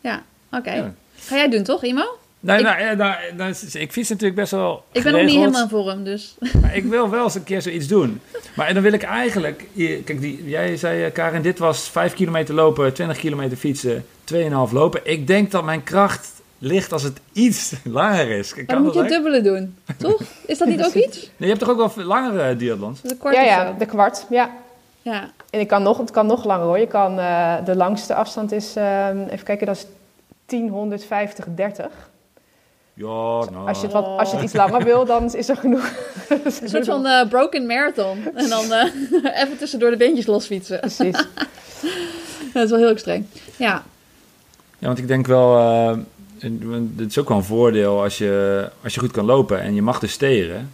Ja, oké. Ja. Ga jij doen toch, Imo? Nou, ik, nou, nou, nou, ik fiets natuurlijk best wel. Ik ben nog niet helemaal voor hem, dus. Maar ik wil wel eens een keer zoiets doen. Maar en dan wil ik eigenlijk. Kijk, die, jij zei, eh, Karin, dit was 5 kilometer lopen, 20 kilometer fietsen, 2,5 lopen. Ik denk dat mijn kracht ligt als het iets langer is. Kan dan moet je het dubbele doen, toch? Is dat niet ook iets? Nee, je hebt toch ook wel langere duathlons? De kwart ja, ja, de kwart, ja. ja. En ik kan nog, het kan nog langer hoor. Je kan, uh, de langste afstand is, uh, even kijken, dat is 1050, 30. Ja, nou. Als je, het wat, als je het iets langer wil, dan is er genoeg. een soort van uh, broken marathon. En dan uh, even tussendoor de beentjes losfietsen. Precies. dat is wel heel extreem. Ja. Ja, want ik denk wel... Uh, het is ook wel een voordeel als je, als je goed kan lopen en je mag dus steren.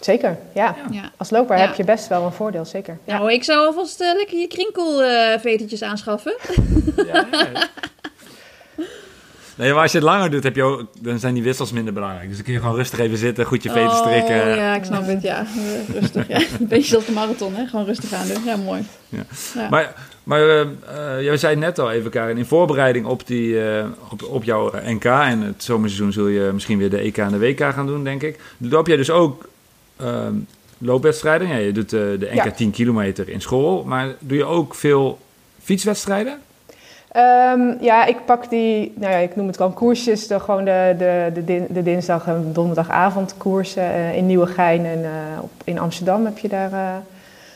Zeker, ja. ja. Als loper heb je best wel een voordeel, zeker. Ja. Nou, ik zou alvast uh, lekker je krinkelvetertjes aanschaffen. ja, Nee, maar als je het langer doet, heb je ook, dan zijn die wissels minder belangrijk. Dus dan kun je gewoon rustig even zitten, goed je veten oh, strikken. Ja, ik snap het, ja. Rustig, ja. Een beetje zoals de marathon, hè. Gewoon rustig aan doen. Ja, mooi. Ja. ja. Maar, maar uh, jij zei net al even, Karin, in voorbereiding op, die, uh, op, op jouw NK... en het zomerseizoen zul je misschien weer de EK en de WK gaan doen, denk ik. Loop jij dus ook uh, loopwedstrijden? Ja, je doet de NK 10 kilometer in school, maar doe je ook veel fietswedstrijden? Um, ja, ik pak die, nou ja, ik noem het gewoon koersjes, de, gewoon de, de, de, dinsdag- en donderdagavond koersen uh, in Nieuwegein en uh, op, in Amsterdam heb je daar uh,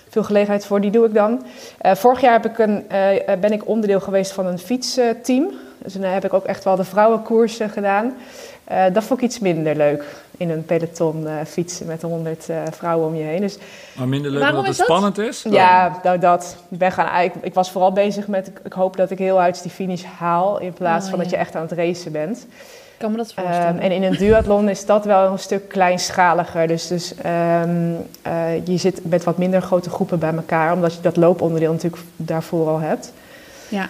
veel gelegenheid voor. Die doe ik dan. vorig jaar heb ik een, ben ik onderdeel geweest van een fietsteam. Dus dan heb ik ook echt wel de vrouwenkoersen gedaan. dat vond ik iets minder leuk in een peloton uh, fietsen met honderd uh, vrouwen om je heen. Dus, maar minder leuk omdat het spannend is? Ja, nou dat. Ik, ben gaan, ik, ik, was vooral bezig met, ik, hoop dat ik heel uit die finish haal... in plaats oh, van dat je echt aan het racen bent. Ik kan me dat voorstellen. Um, en in een duathlon is dat wel een stuk kleinschaliger. Dus, dus um, uh, je zit met wat minder grote groepen bij elkaar... omdat je dat looponderdeel natuurlijk daarvoor al hebt. Ja.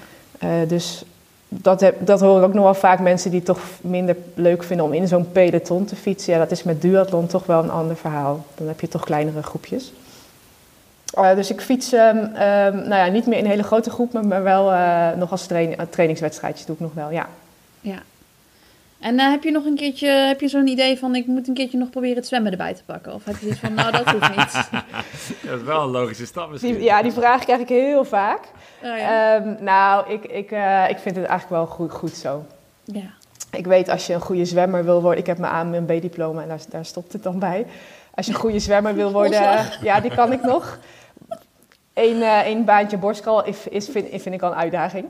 dus dat, hoor ik ook nog wel vaak mensen die toch minder leuk vinden om in zo'n peloton te fietsen. Ja, dat is met duathlon toch wel een ander verhaal. Dan heb je toch kleinere groepjes. Uh, dus ik fiets um, um, nou ja, niet meer in hele grote groep, maar wel uh, nog als train, uh, trainingswedstrijdjes doe ik nog wel, ja. Ja. En heb je nog een keertje, heb je zo'n idee van ik moet een keertje nog proberen het zwemmen erbij te pakken? Of heb je zoiets van nou dat hoeft niet? dat is wel een logische stap misschien. Die, ja, die vraag krijg ik heel vaak. Oh, ja. um, nou, ik, ik, uh, ik vind het eigenlijk wel goed, goed zo. Ja. Ik weet als je een goede zwemmer wil worden, ik heb mijn A en B-diploma en daar, daar stopt het dan bij. Als je een goede zwemmer wil worden, ja, die kan ik nog. Eén uh, baantje borstkal is, is, vind, vind ik al een uitdaging.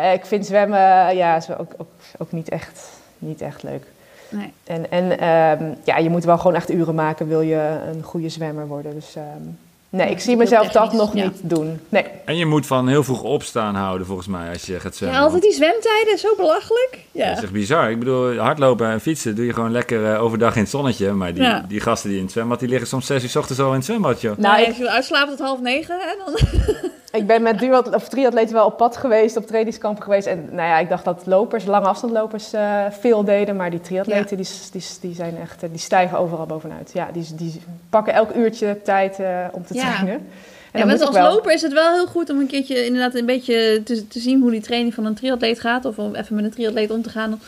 Uh, ik vind zwemmen ja, is ook, ook, ook niet, echt, niet echt leuk. Nee. En, en um, ja, je moet wel gewoon echt uren maken, wil je een goede zwemmer worden. Dus um, Nee, ik zie mezelf dat nog niet doen. Nee. En je moet van heel vroeg opstaan houden, volgens mij, als je gaat zwemmen. Ja, altijd die zwemtijden, zo belachelijk. Ja. Dat is echt bizar. Ik bedoel, hardlopen en fietsen doe je gewoon lekker uh, overdag in het zonnetje. Maar die, die gasten die in het zwembad, die liggen soms zes uur s ochtends al in het zwembad, joh. Nou, als je uitslapen tot half negen, hè, dan... ik ben met duat, of triatleten wel op pad geweest, op trainingskampen geweest. En nou ja, ik dacht dat lopers, lange afstandlopers uh, veel deden. Maar die triatleten, die, die, die, zijn echt, die stijgen overal bovenuit. Ja, die, die pakken elk uurtje tijd uh, om te trainen. En ja, als loper is het wel heel goed om een keertje inderdaad een beetje te, te zien hoe die training van een triatleet gaat. Of om even met een triatleet om te gaan.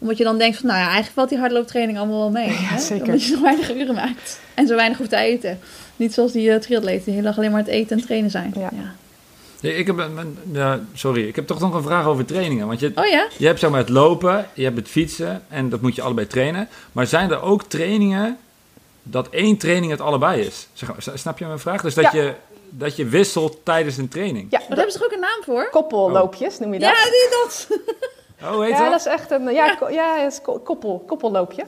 Omdat je dan denkt van, nou ja, eigenlijk valt die hardlooptraining allemaal wel mee. Ja, hè? zeker. Omdat je zo weinig uren maakt. En zo weinig hoeft te eten. Niet zoals die uh, triatleten die heel dag alleen maar het eten en trainen zijn. Ja. ja. Ik heb, ja, sorry, ik heb toch nog een vraag over trainingen. Want je, oh ja? je hebt zeg maar het lopen, je hebt het fietsen en dat moet je allebei trainen. Maar zijn er ook trainingen dat één training het allebei is? Snap je mijn vraag? Dus dat je dat je wisselt tijdens een training. Ja, daar hebben ze toch ook een naam voor? Koppelloopjes noem je dat? Ja, die dat. Oh, heet ja, dat? dat is echt een ja, ja, is koppel, koppelloopje.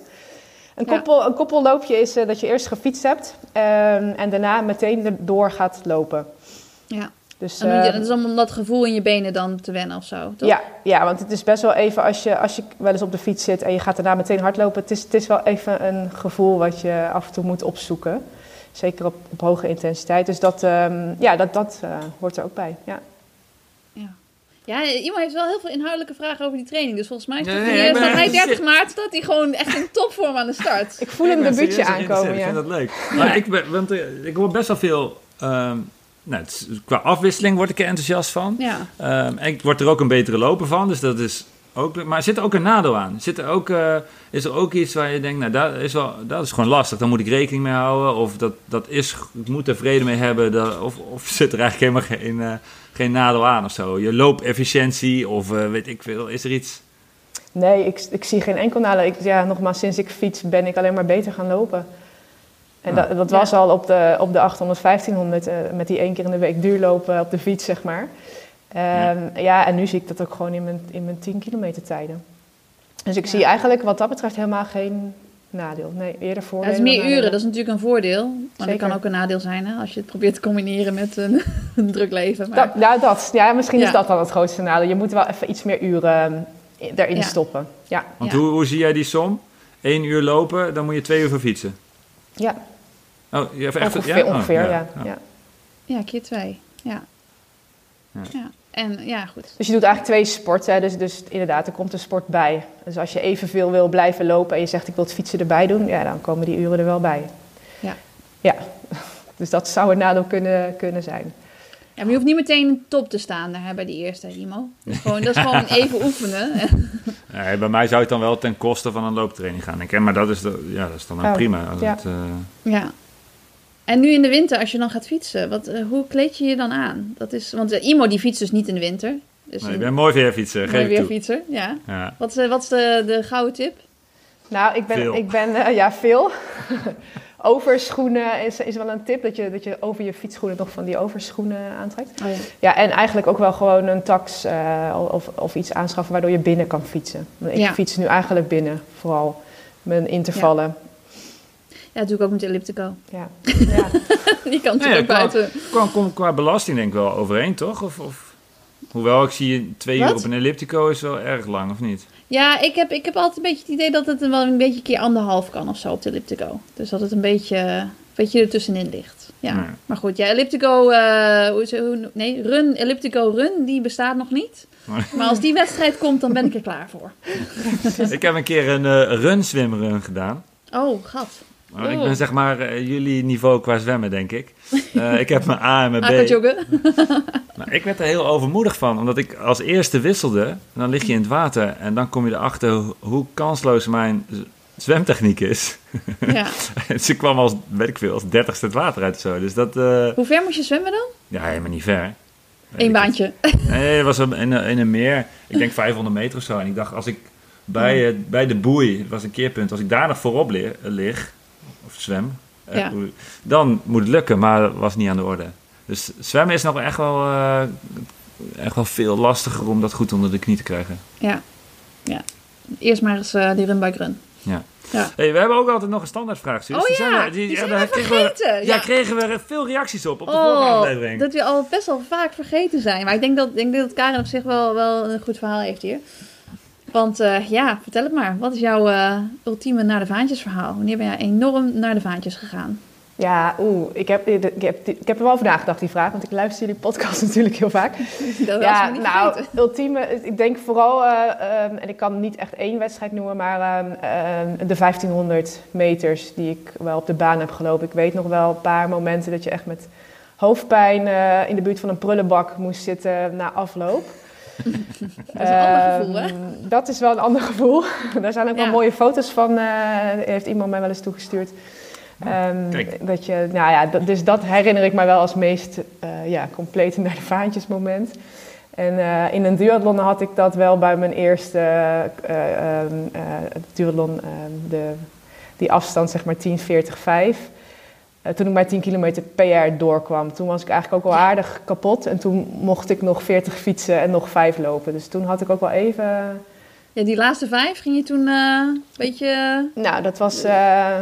Een, koppel, een koppelloopje is uh, dat je eerst gefietst hebt um, en daarna meteen door gaat lopen. Ja. Dus, en uh, dat is om dat gevoel in je benen dan te wennen of zo, toch? Ja, ja, want het is best wel even als je, als je wel eens op de fiets zit en je gaat daarna meteen hardlopen. Het is, het is wel even een gevoel wat je af en toe moet opzoeken. Zeker op, op hoge intensiteit. Dus dat, um, ja, dat, dat uh, hoort er ook bij. Ja. Ja. Ja, iemand heeft wel heel veel inhoudelijke vragen over die training. Dus volgens mij Nee, staat nee, hij, staat echt 30 serieus. maart staat hij gewoon echt in topvorm aan de start. Ik voel een Ik ben debuutje aankomen, ja. Ik vind dat leuk. Maar ik, ben, want, eh, ik hoor best wel veel... ehm, nou, het is- qua afwisseling word ik er enthousiast van. Ja. Ehm, en ik word er ook een betere loper van, dus dat is ook... Maar zit er ook een nadeel aan? Zit er ook, eh, is er ook iets waar je denkt, nou, dat is, wel, dat is gewoon lastig. Daar moet ik rekening mee houden. Of dat, dat is, ik moet er vrede mee hebben. Dat, of, of zit er eigenlijk helemaal geen, eh, geen nadeel aan of zo? Je loopefficiëntie of eh, weet ik veel. Is er iets... Nee, ik, ik zie geen enkel nadeel. Ik, ja, nogmaals, sinds ik fiets ben ik alleen maar beter gaan lopen. En dat, dat was al op de, op de 800, 1500, eh, met die één keer in de week duurlopen op de fiets, zeg maar. Ehm, ja. en nu zie ik dat ook gewoon in mijn, in mijn 10 kilometer tijden. Dus ik Ja. zie eigenlijk wat dat betreft helemaal geen nadeel. Nee, eerder Ja, voordelen. het is meer uren, dat is natuurlijk een voordeel. Maar dat kan ook een nadeel zijn hè, als je het probeert te combineren met een, een druk leven. Maar, Dat, ja, dat. Ja, misschien Ja. is dat dan het grootste nadeel. Je moet wel even iets meer uren eh, erin Ja. stoppen. Ja. Want Ja. hoe, hoe zie jij die som? Eén uur lopen, dan moet je twee uur voor fietsen. ja, Oh, je hebt echt... ongeveer, ja? Oh, ongeveer ja. ja. ja. ja, keer twee. Ja. Ja. ja. En ja, goed. Dus je doet eigenlijk twee sporten. hè. Dus, dus inderdaad, er komt een sport bij. Dus als je evenveel wil blijven lopen en je zegt ik wil het fietsen erbij doen, ja, dan komen die uren er wel bij. Ja. Ja, dus dat zou een nadeel kunnen, kunnen zijn. Ja, maar je hoeft niet meteen top te staan daar, hè, bij die eerste, Imo. Dat is gewoon, dat is gewoon even oefenen. Nee, bij mij zou het dan wel ten koste van een looptraining gaan. Ik, maar dat is, de, ja, dat is dan ook Oh, prima. Als ja. het, eh, Ja. En nu in de winter, als je dan gaat fietsen, wat, eh, hoe kleed je je dan aan? Dat is, want eh, Imo die fietst dus niet in de winter. Dus nee, ik een ben mooi weerfietser, mooi geef ik toe. weerfietser, ja. Ja. Wat is, eh, wat is de, de gouden tip? Nou, ik ben, Veel. ik ben eh, ja, veel. overschoenen is, is wel een tip, dat je, dat je over je fietsschoenen nog van die overschoenen aantrekt. Oh, ja. Ja, en eigenlijk ook wel gewoon een tax eh, of, of iets aanschaffen waardoor je binnen kan fietsen. Want Ik Ja. fiets nu eigenlijk binnen, vooral mijn intervallen. Ja, dat doe ik ook met Elliptico. Ja. Ja. Die kan natuurlijk ook buiten. qua, qua, qua belasting denk ik wel overeen, toch? Of, of, hoewel, ik zie je twee uur op een elliptico is wel erg lang, of niet? Ja, ik heb, ik heb altijd een beetje het idee dat het wel een beetje keer anderhalf kan of zo op de Elliptico. Dus dat het een beetje, een beetje ertussenin ligt. Ja. Nee. Maar goed, ja, Elliptico, eh, hoe, hoe, nee, Run, Elliptico Run, die bestaat nog niet. Maar als die wedstrijd komt, dan ben ik er klaar voor. ik heb een keer een eh run swimrun gedaan. Oh, gat. Maar ik Oeh. ben zeg maar eh, jullie niveau qua zwemmen, denk ik. Eh, ik heb mijn A en mijn B. Nou, ik werd er heel overmoedig van, omdat ik als eerste wisselde. En dan lig je in het water en dan kom je erachter ho- hoe kansloos mijn zwemtechniek is. Ja. Ze kwam als, weet ik veel, als dertigste het water uit zo. Dus dat, eh, Hoe ver moest je zwemmen dan? ja, helemaal niet ver. Eén baantje. Nee, het was in een, in een meer, ik denk 500 meter of zo. En ik dacht, als ik bij, bij de boei, het was een keerpunt, als ik daar nog voorop li- lig, of zwem, eh, Ja. dan moet het lukken, maar dat was niet aan de orde. Dus zwemmen is nog echt wel, eh, echt wel veel lastiger om dat goed onder de knie te krijgen. Ja. ja. Eerst maar eens eh, die Run by Run. Ja. Ja. Hey, we hebben ook altijd nog een standaardvraag. Suus. Oh Die ja, zijn we- die zijn daar we vergeten. ja, Ja. kregen we veel reacties op op de vorige Oh, aflevering. dat we al best wel vaak vergeten zijn. Maar ik denk dat, ik denk dat Karen op zich wel, wel een goed verhaal heeft hier. Want eh, ja, vertel het maar. Wat is jouw eh, ultieme naar de vaantjes verhaal? Wanneer ben jij enorm naar de vaantjes gegaan? Ja, oeh, ik heb, ik, heb, ik heb er wel over nagedacht, die vraag, want ik luister jullie podcast natuurlijk heel vaak. Dat was ja, niet nou, vergeten. ultieme, ik denk vooral, eh, ehm, en ik kan niet echt één wedstrijd noemen, maar ehm, ehm, de 1500 meters die ik wel op de baan heb gelopen. Ik weet nog wel een paar momenten dat je echt met hoofdpijn in de buurt van een prullenbak moest zitten na afloop. Dat is een ander gevoel, hè? Ehm, Dat is wel een ander gevoel. Daar zijn ook Ja. wel mooie foto's van, eh, heeft iemand mij wel eens toegestuurd. Ehm, Kijk. dat je, nou ja, dat, dus dat herinner ik mij wel als meest eh, ja, complete naar de vaantjes moment. En eh, in een duathlon had ik dat wel bij mijn eerste eh, ehm, eh, duathlon, ehm, de, die afstand zeg maar 10, 40, 5. Eh, toen ik mijn 10 kilometer PR doorkwam, toen was ik eigenlijk ook wel aardig kapot. En toen mocht ik nog 40 fietsen en nog 5 lopen. Dus toen had ik ook wel even... Ja, die laatste vijf ging je toen eh, een beetje... Nou, dat was eh,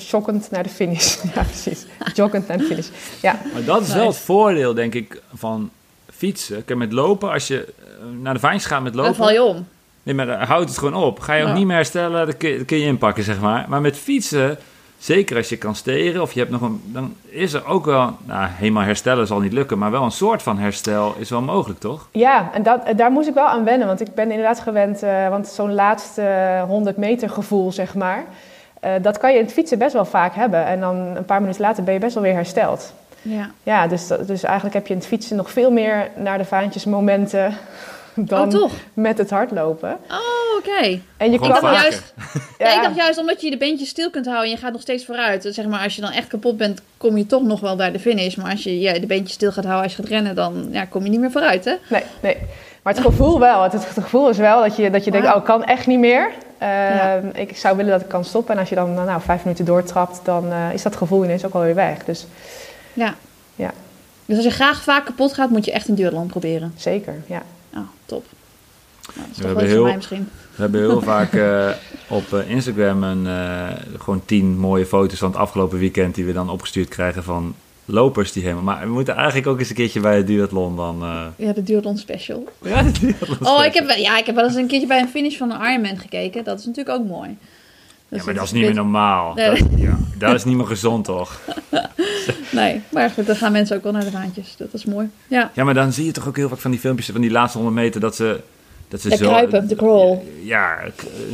shockend naar de finish. ja, precies. Joggend naar de finish. Ja, Maar dat is wel het voordeel, denk ik, van fietsen. Kijk, met lopen, als je eh, naar de vaantjes gaat met Dan lopen... val je om. Nee, maar dan houdt het gewoon op. Ga je ook Ja. niet meer herstellen, dan kun, je, dan kun je inpakken, zeg maar. Maar met fietsen, zeker als je kan steren of je hebt nog een, dan is er ook wel, nou, helemaal herstellen zal niet lukken, maar wel een soort van herstel is wel mogelijk, toch? Ja, en dat, daar moest ik wel aan wennen, want ik ben inderdaad gewend, uh, want zo'n laatste 100 meter gevoel, zeg maar, uh, dat kan je in het fietsen best wel vaak hebben. En dan een paar minuten later ben je best wel weer hersteld. Ja, Ja, dus, dus eigenlijk heb je in het fietsen nog veel meer naar de vaantjes momenten dan oh toch? met het hardlopen. Oh, oké. En je Gewoon Ik dacht vaker. juist, ja, ik dacht juist omdat je de beentjes stil kunt houden en je gaat nog steeds vooruit. Zeg maar, als je dan echt kapot bent, kom je toch nog wel bij de finish. Maar als je ja, de beentjes stil gaat houden als je gaat rennen, dan ja, kom je niet meer vooruit, hè? Nee, nee. Maar het gevoel wel. Het, het gevoel is wel dat je, dat je denkt, oh, ik kan echt niet meer. Eh, Ja. Ik zou willen dat ik kan stoppen. En als je dan nou, vijf minuten doortrapt, dan eh, is dat gevoel ineens ook alweer weg. Dus Ja. Ja. Dus als je graag vaak kapot gaat, moet je echt een duurland proberen. zeker, ja. Oh, top. Nou, dat is We toch heel- voor mij misschien. We hebben heel vaak eh, op eh, Instagram een, eh, gewoon tien mooie foto's van het afgelopen weekend die we dan opgestuurd krijgen van lopers die helemaal. Maar we moeten eigenlijk ook eens een keertje bij het duathlon dan. eh, Ja, de duurland special. ja, het duathlon Oh, special. ik heb, ja, ik heb wel eens een keertje bij een finish van een Ironman gekeken. Dat is natuurlijk ook mooi. Ja, maar dat is niet meer normaal. Nee. Dat, ja, dat is niet meer gezond, toch? Nee, maar goed, dan gaan mensen ook wel naar de vaantjes. Dat is mooi. Ja, Ja, maar dan zie je toch ook heel vaak van die filmpjes van die laatste 100 meter dat ze. Dat ze de zo, kruipen, de crawl. Ja,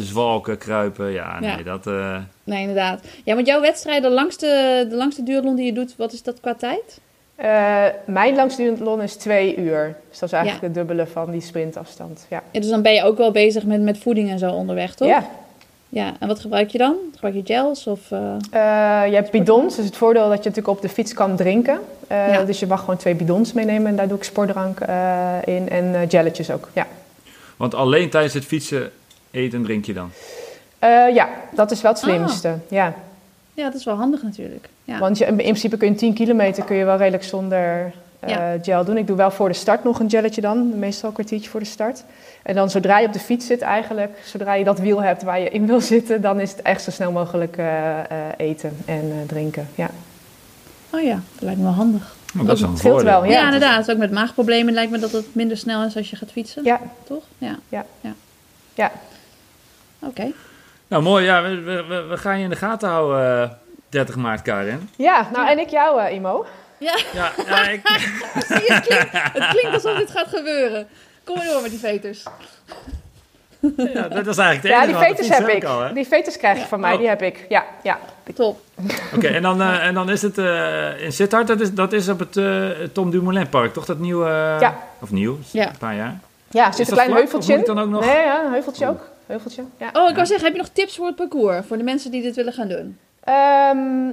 zwalken, kruipen. Ja, nee, Ja. dat. eh, Nee, inderdaad. Ja, want jouw wedstrijd, de langste, de langste duurlon die je doet, wat is dat qua tijd? Eh, mijn langste is twee uur. Dus dat is eigenlijk Ja. het dubbele van die sprintafstand. Ja. Ja, dus dan ben je ook wel bezig met, met voeding en zo onderweg, toch? Ja, Ja, en wat gebruik je dan? Gebruik je gels of... eh, Eh, je hebt bidons, dus het voordeel dat je natuurlijk op de fiets kan drinken. Eh, Ja. Dus je mag gewoon twee bidons meenemen en daar doe ik sportdrank eh, in en jelletjes ook. Ja. want alleen tijdens het fietsen eten en drink je dan. Eh, ja, dat is wel het Ah. slimste. Ja. Ja, dat is wel handig natuurlijk. Ja. Want je, in principe kun je 10 kilometer kun je wel redelijk zonder Ja. gel doen. Ik doe wel voor de start nog een gelletje dan, meestal een kwartiertje voor de start. En dan zodra je op de fiets zit eigenlijk, zodra je dat wiel hebt waar je in wil zitten, dan is het echt zo snel mogelijk eh, eh, eten en eh, drinken. Ja. Oh ja, dat lijkt me wel handig. Maar dat is wel een voordeel. wel, Ja, ja. inderdaad. Ook met maagproblemen lijkt me dat het minder snel is als je gaat fietsen. Ja, Toch? Ja. ja. Oké. Nou, mooi. Ja, we, we, we- gaan je in de gaten houden eh, 30 maart, Karin. ja, nou en ik jou, eh, Imo. Ja, ja ik, Zie het, klinkt, het klinkt alsof dit gaat gebeuren. Kom maar door met die veters. ja, dat is eigenlijk het Ja, enige. die veters heb ik. Al, hè? Die veters krijg je Ja. van mij, Oh. die heb ik. Ja, ja. Top. Oké, en, dan, eh, en dan is het eh, in Sittard, dat is, dat is op het eh, Tom Dumoulin Park, toch? Dat nieuwe... Ja. Of nieuw, Ja. een paar jaar. Ja, Is zit een klein vlak? Heuveltje moet in. ik dan ook nog- Nee, ja, een heuveltje ook. Heuveltje, ja. Oh, ik Ja. wou zeggen, heb je nog tips voor het parcours? Voor de mensen die dit willen gaan doen? Ehm,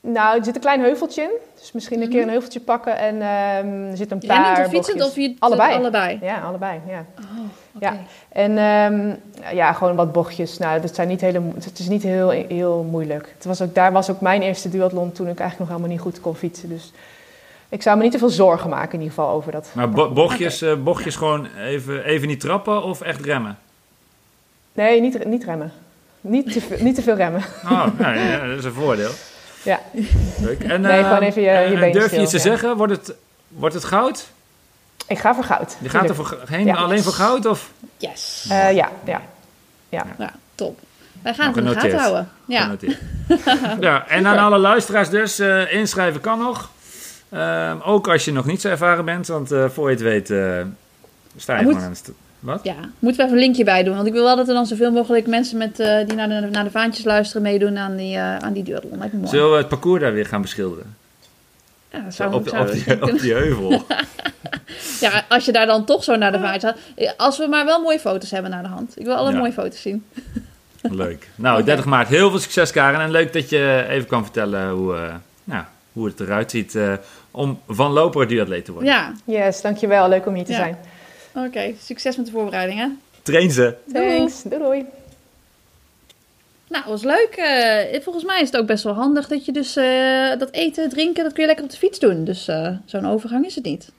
nou, er zit een klein heuveltje in. Dus misschien een keer een heuveltje pakken en ehm, er zit een paar Rennend of fietsend bochtjes. of je Allebei. allebei? Ja, allebei, ja. Oh, oké. Ja. En ehm, ja, gewoon wat bochtjes. Nou, dat zijn niet hele, het is niet heel, heel moeilijk. Het was ook, daar was ook mijn eerste duathlon toen ik eigenlijk nog helemaal niet goed kon fietsen. Dus ik zou me niet te veel zorgen maken in ieder geval over dat. Maar bo- bochtjes, eh, bochtjes gewoon even, even niet trappen of echt remmen? Nee, niet, niet remmen. Niet te, veel- niet te veel remmen. Oh, nou, ja, dat is een voordeel. Ja. Leuk. En, Nee, eh, gewoon even je- je en benen durf je iets te ja. zeggen? Wordt het, wordt het goud? Ik ga voor goud. Je gaat er voor, heen Ja. alleen voor goud? Of? Yes. Eh, ja, ja. Ja, top. Wij gaan Nou, het in de gaten houden. Ja. Ja, en aan alle luisteraars dus, eh, inschrijven kan nog. Ehm, ook als je nog niet zo ervaren bent, want eh, voor je het weet eh, sta je gewoon aan de st- Wat? ja, moeten we even een linkje bij doen. Want ik wil wel dat er dan zoveel mogelijk mensen met, eh, die naar de, naar de vaantjes luisteren meedoen aan die, eh aan die. Zullen we het parcours daar weer gaan beschilderen? Ja, dat Zo, zou, op, zou- op, die, op die heuvel. ja, als je daar dan toch zo naar de vaantjes gaat. Als we maar wel mooie foto's hebben naar de hand. Ik wil alle Ja. mooie foto's zien. Leuk. Nou, Oké. 30 maart. Heel veel succes, Karen. En leuk dat je even kan vertellen hoe, eh, nou, hoe het eruit ziet eh, om van loper duatleet te worden. Ja, Yes, dankjewel. Leuk om hier te Ja. zijn. Oké. Succes met de voorbereidingen. Train ze. Doei. Thanks. Doei doei. Nou, was leuk. Eh, volgens mij is het ook best wel handig dat je dus eh, dat eten, drinken, dat kun je lekker op de fiets doen. Dus eh, zo'n overgang is het niet.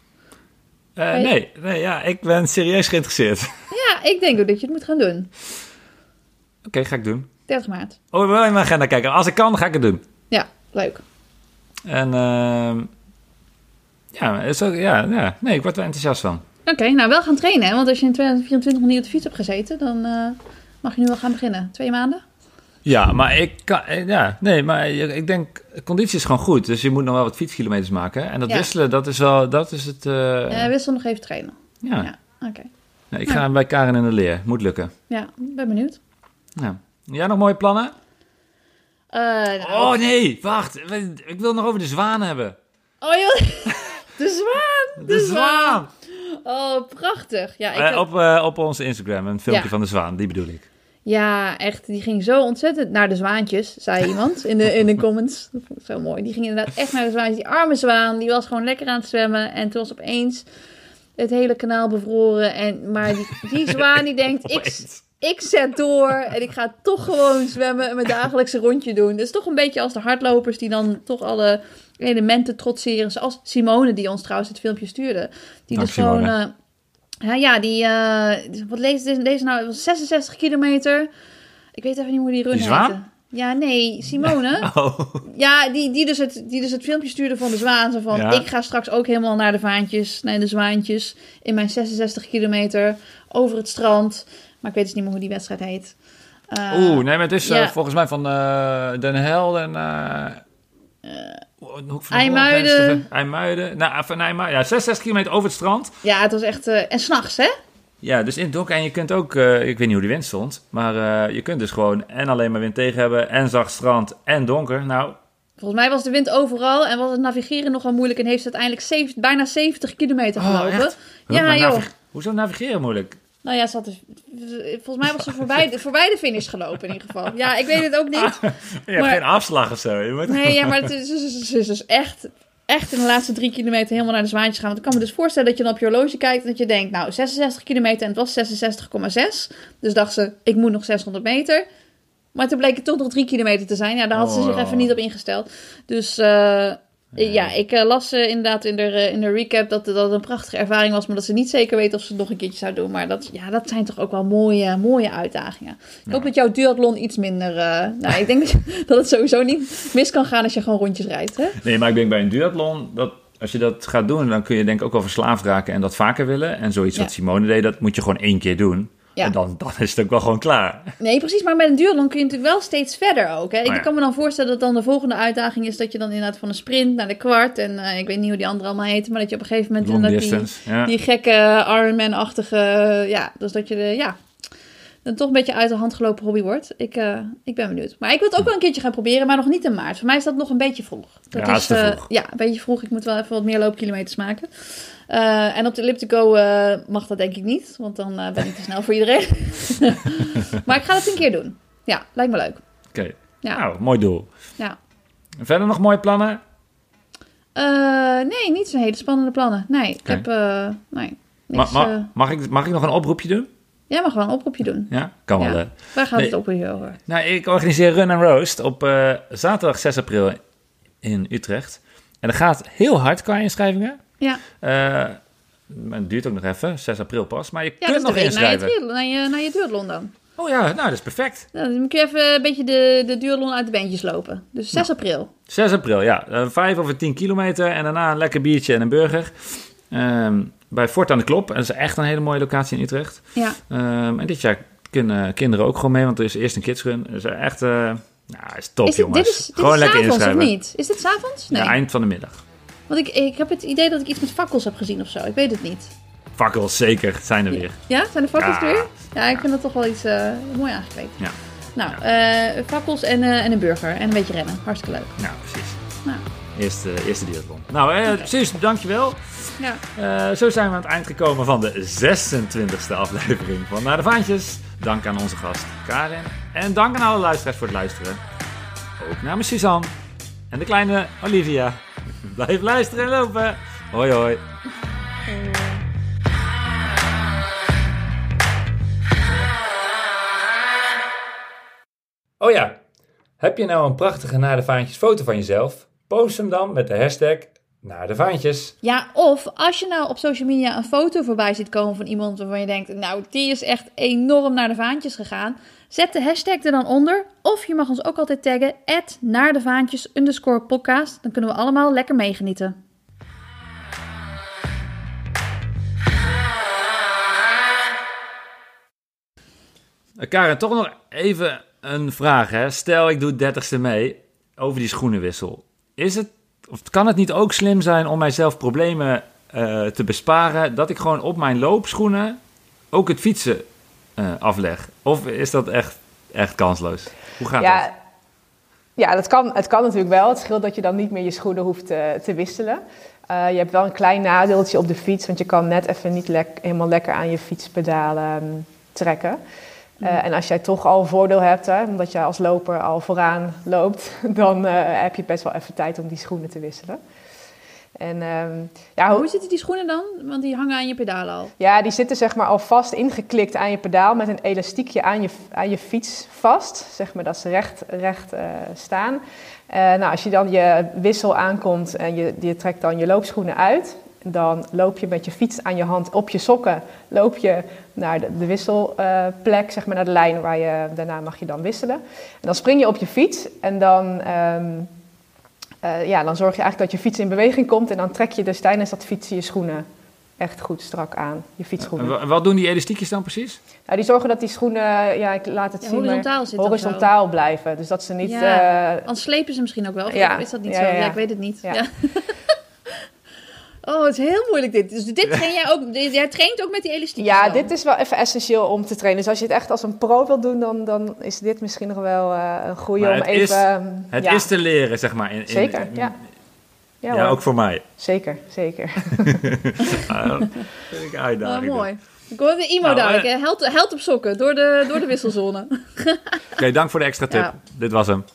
Eh, nee, nee ja, ik ben serieus geïnteresseerd. Ja, ik denk ook dat je het moet gaan doen. Oké, ga ik doen. 30 maart. Oh, ik wil in mijn agenda kijken. Als ik kan, ga ik het doen. Ja, leuk. En ehm, ja, is ook, ja, ja, nee, ik word er enthousiast van. Oké, nou wel gaan trainen. Hè? Want als je in 2024 nog niet op de fiets hebt gezeten, dan eh, mag je nu wel gaan beginnen. Twee maanden? Ja, maar ik kan... eh, Ja, nee, maar ik denk... Conditie is gewoon goed. Dus je moet nog wel wat fietskilometers maken. En dat Ja. wisselen, dat is wel... Dat is het... eh, Eh, wissel nog even trainen. ja. ja. Oké. Nee, ik ga bij Karen in de leer. Moet lukken. Ja, ben benieuwd. Ja. Jij nog mooie plannen? Nou, Oh nee, wacht. Ik wil nog over de zwaan hebben. oh joh. De zwaan! De, zwaan! Oh, prachtig. Ja, ik Eh, heb- op, eh, op onze Instagram, een filmpje Ja. van de zwaan, die bedoel ik. Ja, echt. Die ging zo ontzettend naar de zwaantjes, zei iemand in de, in de comments. Dat vond ik zo mooi. Die ging inderdaad echt naar de zwaantjes. Die arme zwaan, die was gewoon lekker aan het zwemmen. En toen was opeens het hele kanaal bevroren. En, maar die, die zwaan die denkt, ik, ik zet door en ik ga toch gewoon zwemmen en mijn dagelijkse rondje doen. Dus toch een beetje als de hardlopers die dan toch alle elementen trotseren. Zoals Simone, die ons trouwens het filmpje stuurde. Die Dank, dus gewoon... Simone. eh, ja, ja, die... eh, wat leest deze, deze nou? Het was 66 kilometer. Ik weet even niet hoe die run heette. Ja, nee, Simone. Oh, Ja, die, die, dus het, die dus het filmpje stuurde van de zwaan. Zo van, Ja. ik ga straks ook helemaal naar de vaantjes, naar de zwaantjes. In mijn 66 kilometer over het strand. Maar ik weet dus niet meer hoe die wedstrijd heet. Eh, Oeh, nee, maar het is ja. volgens mij van Den Hel en... de hoek van IJmuiden. Holland, IJmuiden. Nou, van IJmuiden. Ja, 66 kilometer over het strand. Ja, het was echt... eh, en s'nachts, hè? Ja, dus in het donker. En je kunt ook, eh, ik weet niet hoe die wind stond, maar eh, je kunt dus gewoon en alleen maar wind tegen hebben, en zacht strand, en donker. Nou, Volgens mij was de wind overal en was het navigeren nogal moeilijk. En heeft ze uiteindelijk bijna 70 kilometer Oh, gelopen. echt? Ja, joh. Hoezo navigeren moeilijk? Nou ja, ze had volgens mij was ze voorbij, de- voorbij de finish gelopen in ieder geval. Ja, ik weet het ook niet. Je hebt Maar- geen afslag of zo. Je. Nee, ja, maar het is, is- is dus echt, echt in de laatste drie kilometer helemaal naar de zwaantjes gaan. Want ik kan me dus voorstellen dat je dan op je horloge kijkt en dat je denkt, nou, 66 kilometer en het was 66,6. Dus dacht ze, ik moet nog 600 meter. Maar toen bleek het toch nog drie kilometer te zijn. Ja, daar had ze zich Oh. even niet op ingesteld. Dus eh, ja, ik eh, las eh, inderdaad in de, eh, in de recap dat, dat het een prachtige ervaring was. Maar dat ze niet zeker weet of ze het nog een keertje zou doen. Maar dat, ja, dat zijn toch ook wel mooie, mooie uitdagingen. Ik hoop dat jouw duathlon iets minder... eh, nou, ik denk dat, dat het sowieso niet mis kan gaan als je gewoon rondjes rijdt, hè? Nee, maar ik denk bij een duathlon, dat, als je dat gaat doen, dan kun je denk ik ook wel verslaafd raken en dat vaker willen. En zoiets Ja. wat Simone deed, dat moet je gewoon één keer doen. Ja. En dan, dan is het ook wel gewoon klaar. Nee, precies. Maar met een duathlon kun je natuurlijk wel steeds verder ook. Hè? Ja. Ik kan me dan voorstellen dat dan de volgende uitdaging is dat je dan inderdaad van een sprint naar de kwart. En eh, ik weet niet hoe die andere allemaal heten. Maar dat je op een gegeven moment Long inderdaad die, ja. die gekke Ironman-achtige... Ja, dus dat je de, ja, dan toch een beetje uit de hand gelopen hobby wordt. Ik, eh, ik ben benieuwd. Maar ik wil het ook wel een keertje gaan proberen, maar nog niet in maart. Voor mij is dat nog een beetje vroeg. Dat Ja, is te eh, ja, een beetje vroeg. Ik moet wel even wat meer loopkilometers maken. Eh, en op de Elliptico mag dat denk ik niet, want dan ben ik te snel voor iedereen. maar ik ga het een keer doen. Ja, lijkt me leuk. Oké, Ja. nou, mooi doel. Ja. En verder nog mooie plannen? Nee, niet zo'n hele spannende plannen. Nee, ik heb... nee, niks, ma- mag, ik, mag ik nog een oproepje doen? Jij mag wel een oproepje doen. Ja, kan wel. Ja. Waar gaat Nee. het oproepje over? Nou, ik organiseer Run and Roast op eh, zaterdag 6 april in Utrecht. En dat gaat heel hard qua inschrijvingen. Ja, Eh, maar het duurt ook nog even, 6 april pas. Maar je ja kunt de nog week naar je, inschrijven. naar je, naar je duathlon dan. Oh ja, nou, dat is perfect. Nou, dan moet je even een beetje de, de duathlon uit de bandjes lopen. Dus 6 april. 6 april, ja. Eh, Vijf of 10 kilometer en daarna een lekker biertje en een burger. Ehm, bij Fort aan de Klop. En dat is echt een hele mooie locatie in Utrecht. Ja, Ehm, en dit jaar kunnen kinderen ook gewoon mee, want er is eerst een kidsrun. Dus echt, eh nou, is top is dit, jongens. dit is, dit gewoon is lekker s'avonds of niet? Is dit s'avonds? Nee. Ja, eind van de middag. Want ik, ik heb het idee dat ik iets met fakkels heb gezien of zo. Ik weet het niet. Fakkels, zeker, zijn er weer. Ja, zijn de fakkels Ja. er weer? Ja, ik vind dat toch wel iets eh, mooi aangekleed. Ja. Nou, eh fakkels en, eh, en een burger en een beetje rennen. Hartstikke leuk. Nou, precies. Eerste, eerste duathlon. Nou, eh, precies, dankjewel. ja. Eh, zo zijn we aan het eind gekomen van de 26e aflevering van Naar de Vaantjes. Dank aan onze gast Karin. En dank aan alle luisteraars voor het luisteren. Ook namens Suzanne en de kleine Olivia. Blijf luisteren en lopen. Hoi hoi. Oh ja, heb je nou een prachtige Naar de Vaantjes foto van jezelf? Post hem dan met de hashtag Naar de Vaantjes. Ja, of als je nou op social media een foto voorbij ziet komen van iemand waarvan je denkt, nou, die is echt enorm naar de vaantjes gegaan. Zet de hashtag er dan onder. Of je mag ons ook altijd taggen, naar de vaantjes underscore podcast. Dan kunnen we allemaal lekker meegenieten. Eh, Karen, toch nog even een vraag, hè. Stel, ik doe het 30ste mee over die schoenenwissel. Is het, of kan het niet ook slim zijn om mijzelf problemen eh, te besparen... dat ik gewoon op mijn loopschoenen ook het fietsen eh, afleg? Of is dat echt, echt kansloos? Hoe gaat ja, dat? Ja, dat kan, het kan natuurlijk wel. Het scheelt dat je dan niet meer je schoenen hoeft te, te wisselen. Eh, je hebt wel een klein nadeeltje op de fiets, want je kan net even niet lek, helemaal lekker aan je fietspedalen um, trekken. Uh, en als jij toch al een voordeel hebt, hè, omdat je als loper al vooraan loopt, dan uh, heb je best wel even tijd om die schoenen te wisselen. En, um, ja, hoe zitten die schoenen dan? Want die hangen aan je pedalen al. Ja, die zitten zeg maar al vast ingeklikt aan je pedaal met een elastiekje aan je, aan je fiets vast. Zeg maar dat ze recht, recht uh, staan. Uh, nou, als je dan je wissel aankomt en je, je trekt dan je loopschoenen uit, dan loop je met je fiets aan je hand op je sokken, loop je naar de, de wisselplek, uh, zeg maar naar de lijn waar je daarna mag je dan wisselen. En dan spring je op je fiets en dan, um, uh, ja, dan zorg je eigenlijk dat je fiets in beweging komt en dan trek je dus tijdens dat fietsen je schoenen echt goed strak aan, je fietsschoenen. En wat doen die elastiekjes dan precies? Nou, die zorgen dat die schoenen, ja, ik laat het ja, zien, horizontaal, maar, horizontaal blijven. Dus dat ze niet... Ja, uh, anders slepen ze misschien ook wel. Of ja, is dat niet ja, zo? ja, Ja, ik weet het niet. Oh, het is heel moeilijk dit. Dus dit train jij ook. Jij traint ook met die elastiek. Ja, dit is wel even essentieel om te trainen. Dus als je het echt als een pro wilt doen, dan, dan is dit misschien nog wel uh, een goede om het even. Is, het ja. is te leren, zeg maar. In, in, Zeker, in, ja. Ja, ja ook voor mij. Zeker, zeker. uh, vind ik uitdaging. Oh, mooi. Ik hoor de Imo nou, dadelijk. Uh, held, held op sokken door de, door de wisselzone. Oké, okay, dank voor de extra tip. Ja. Dit was hem.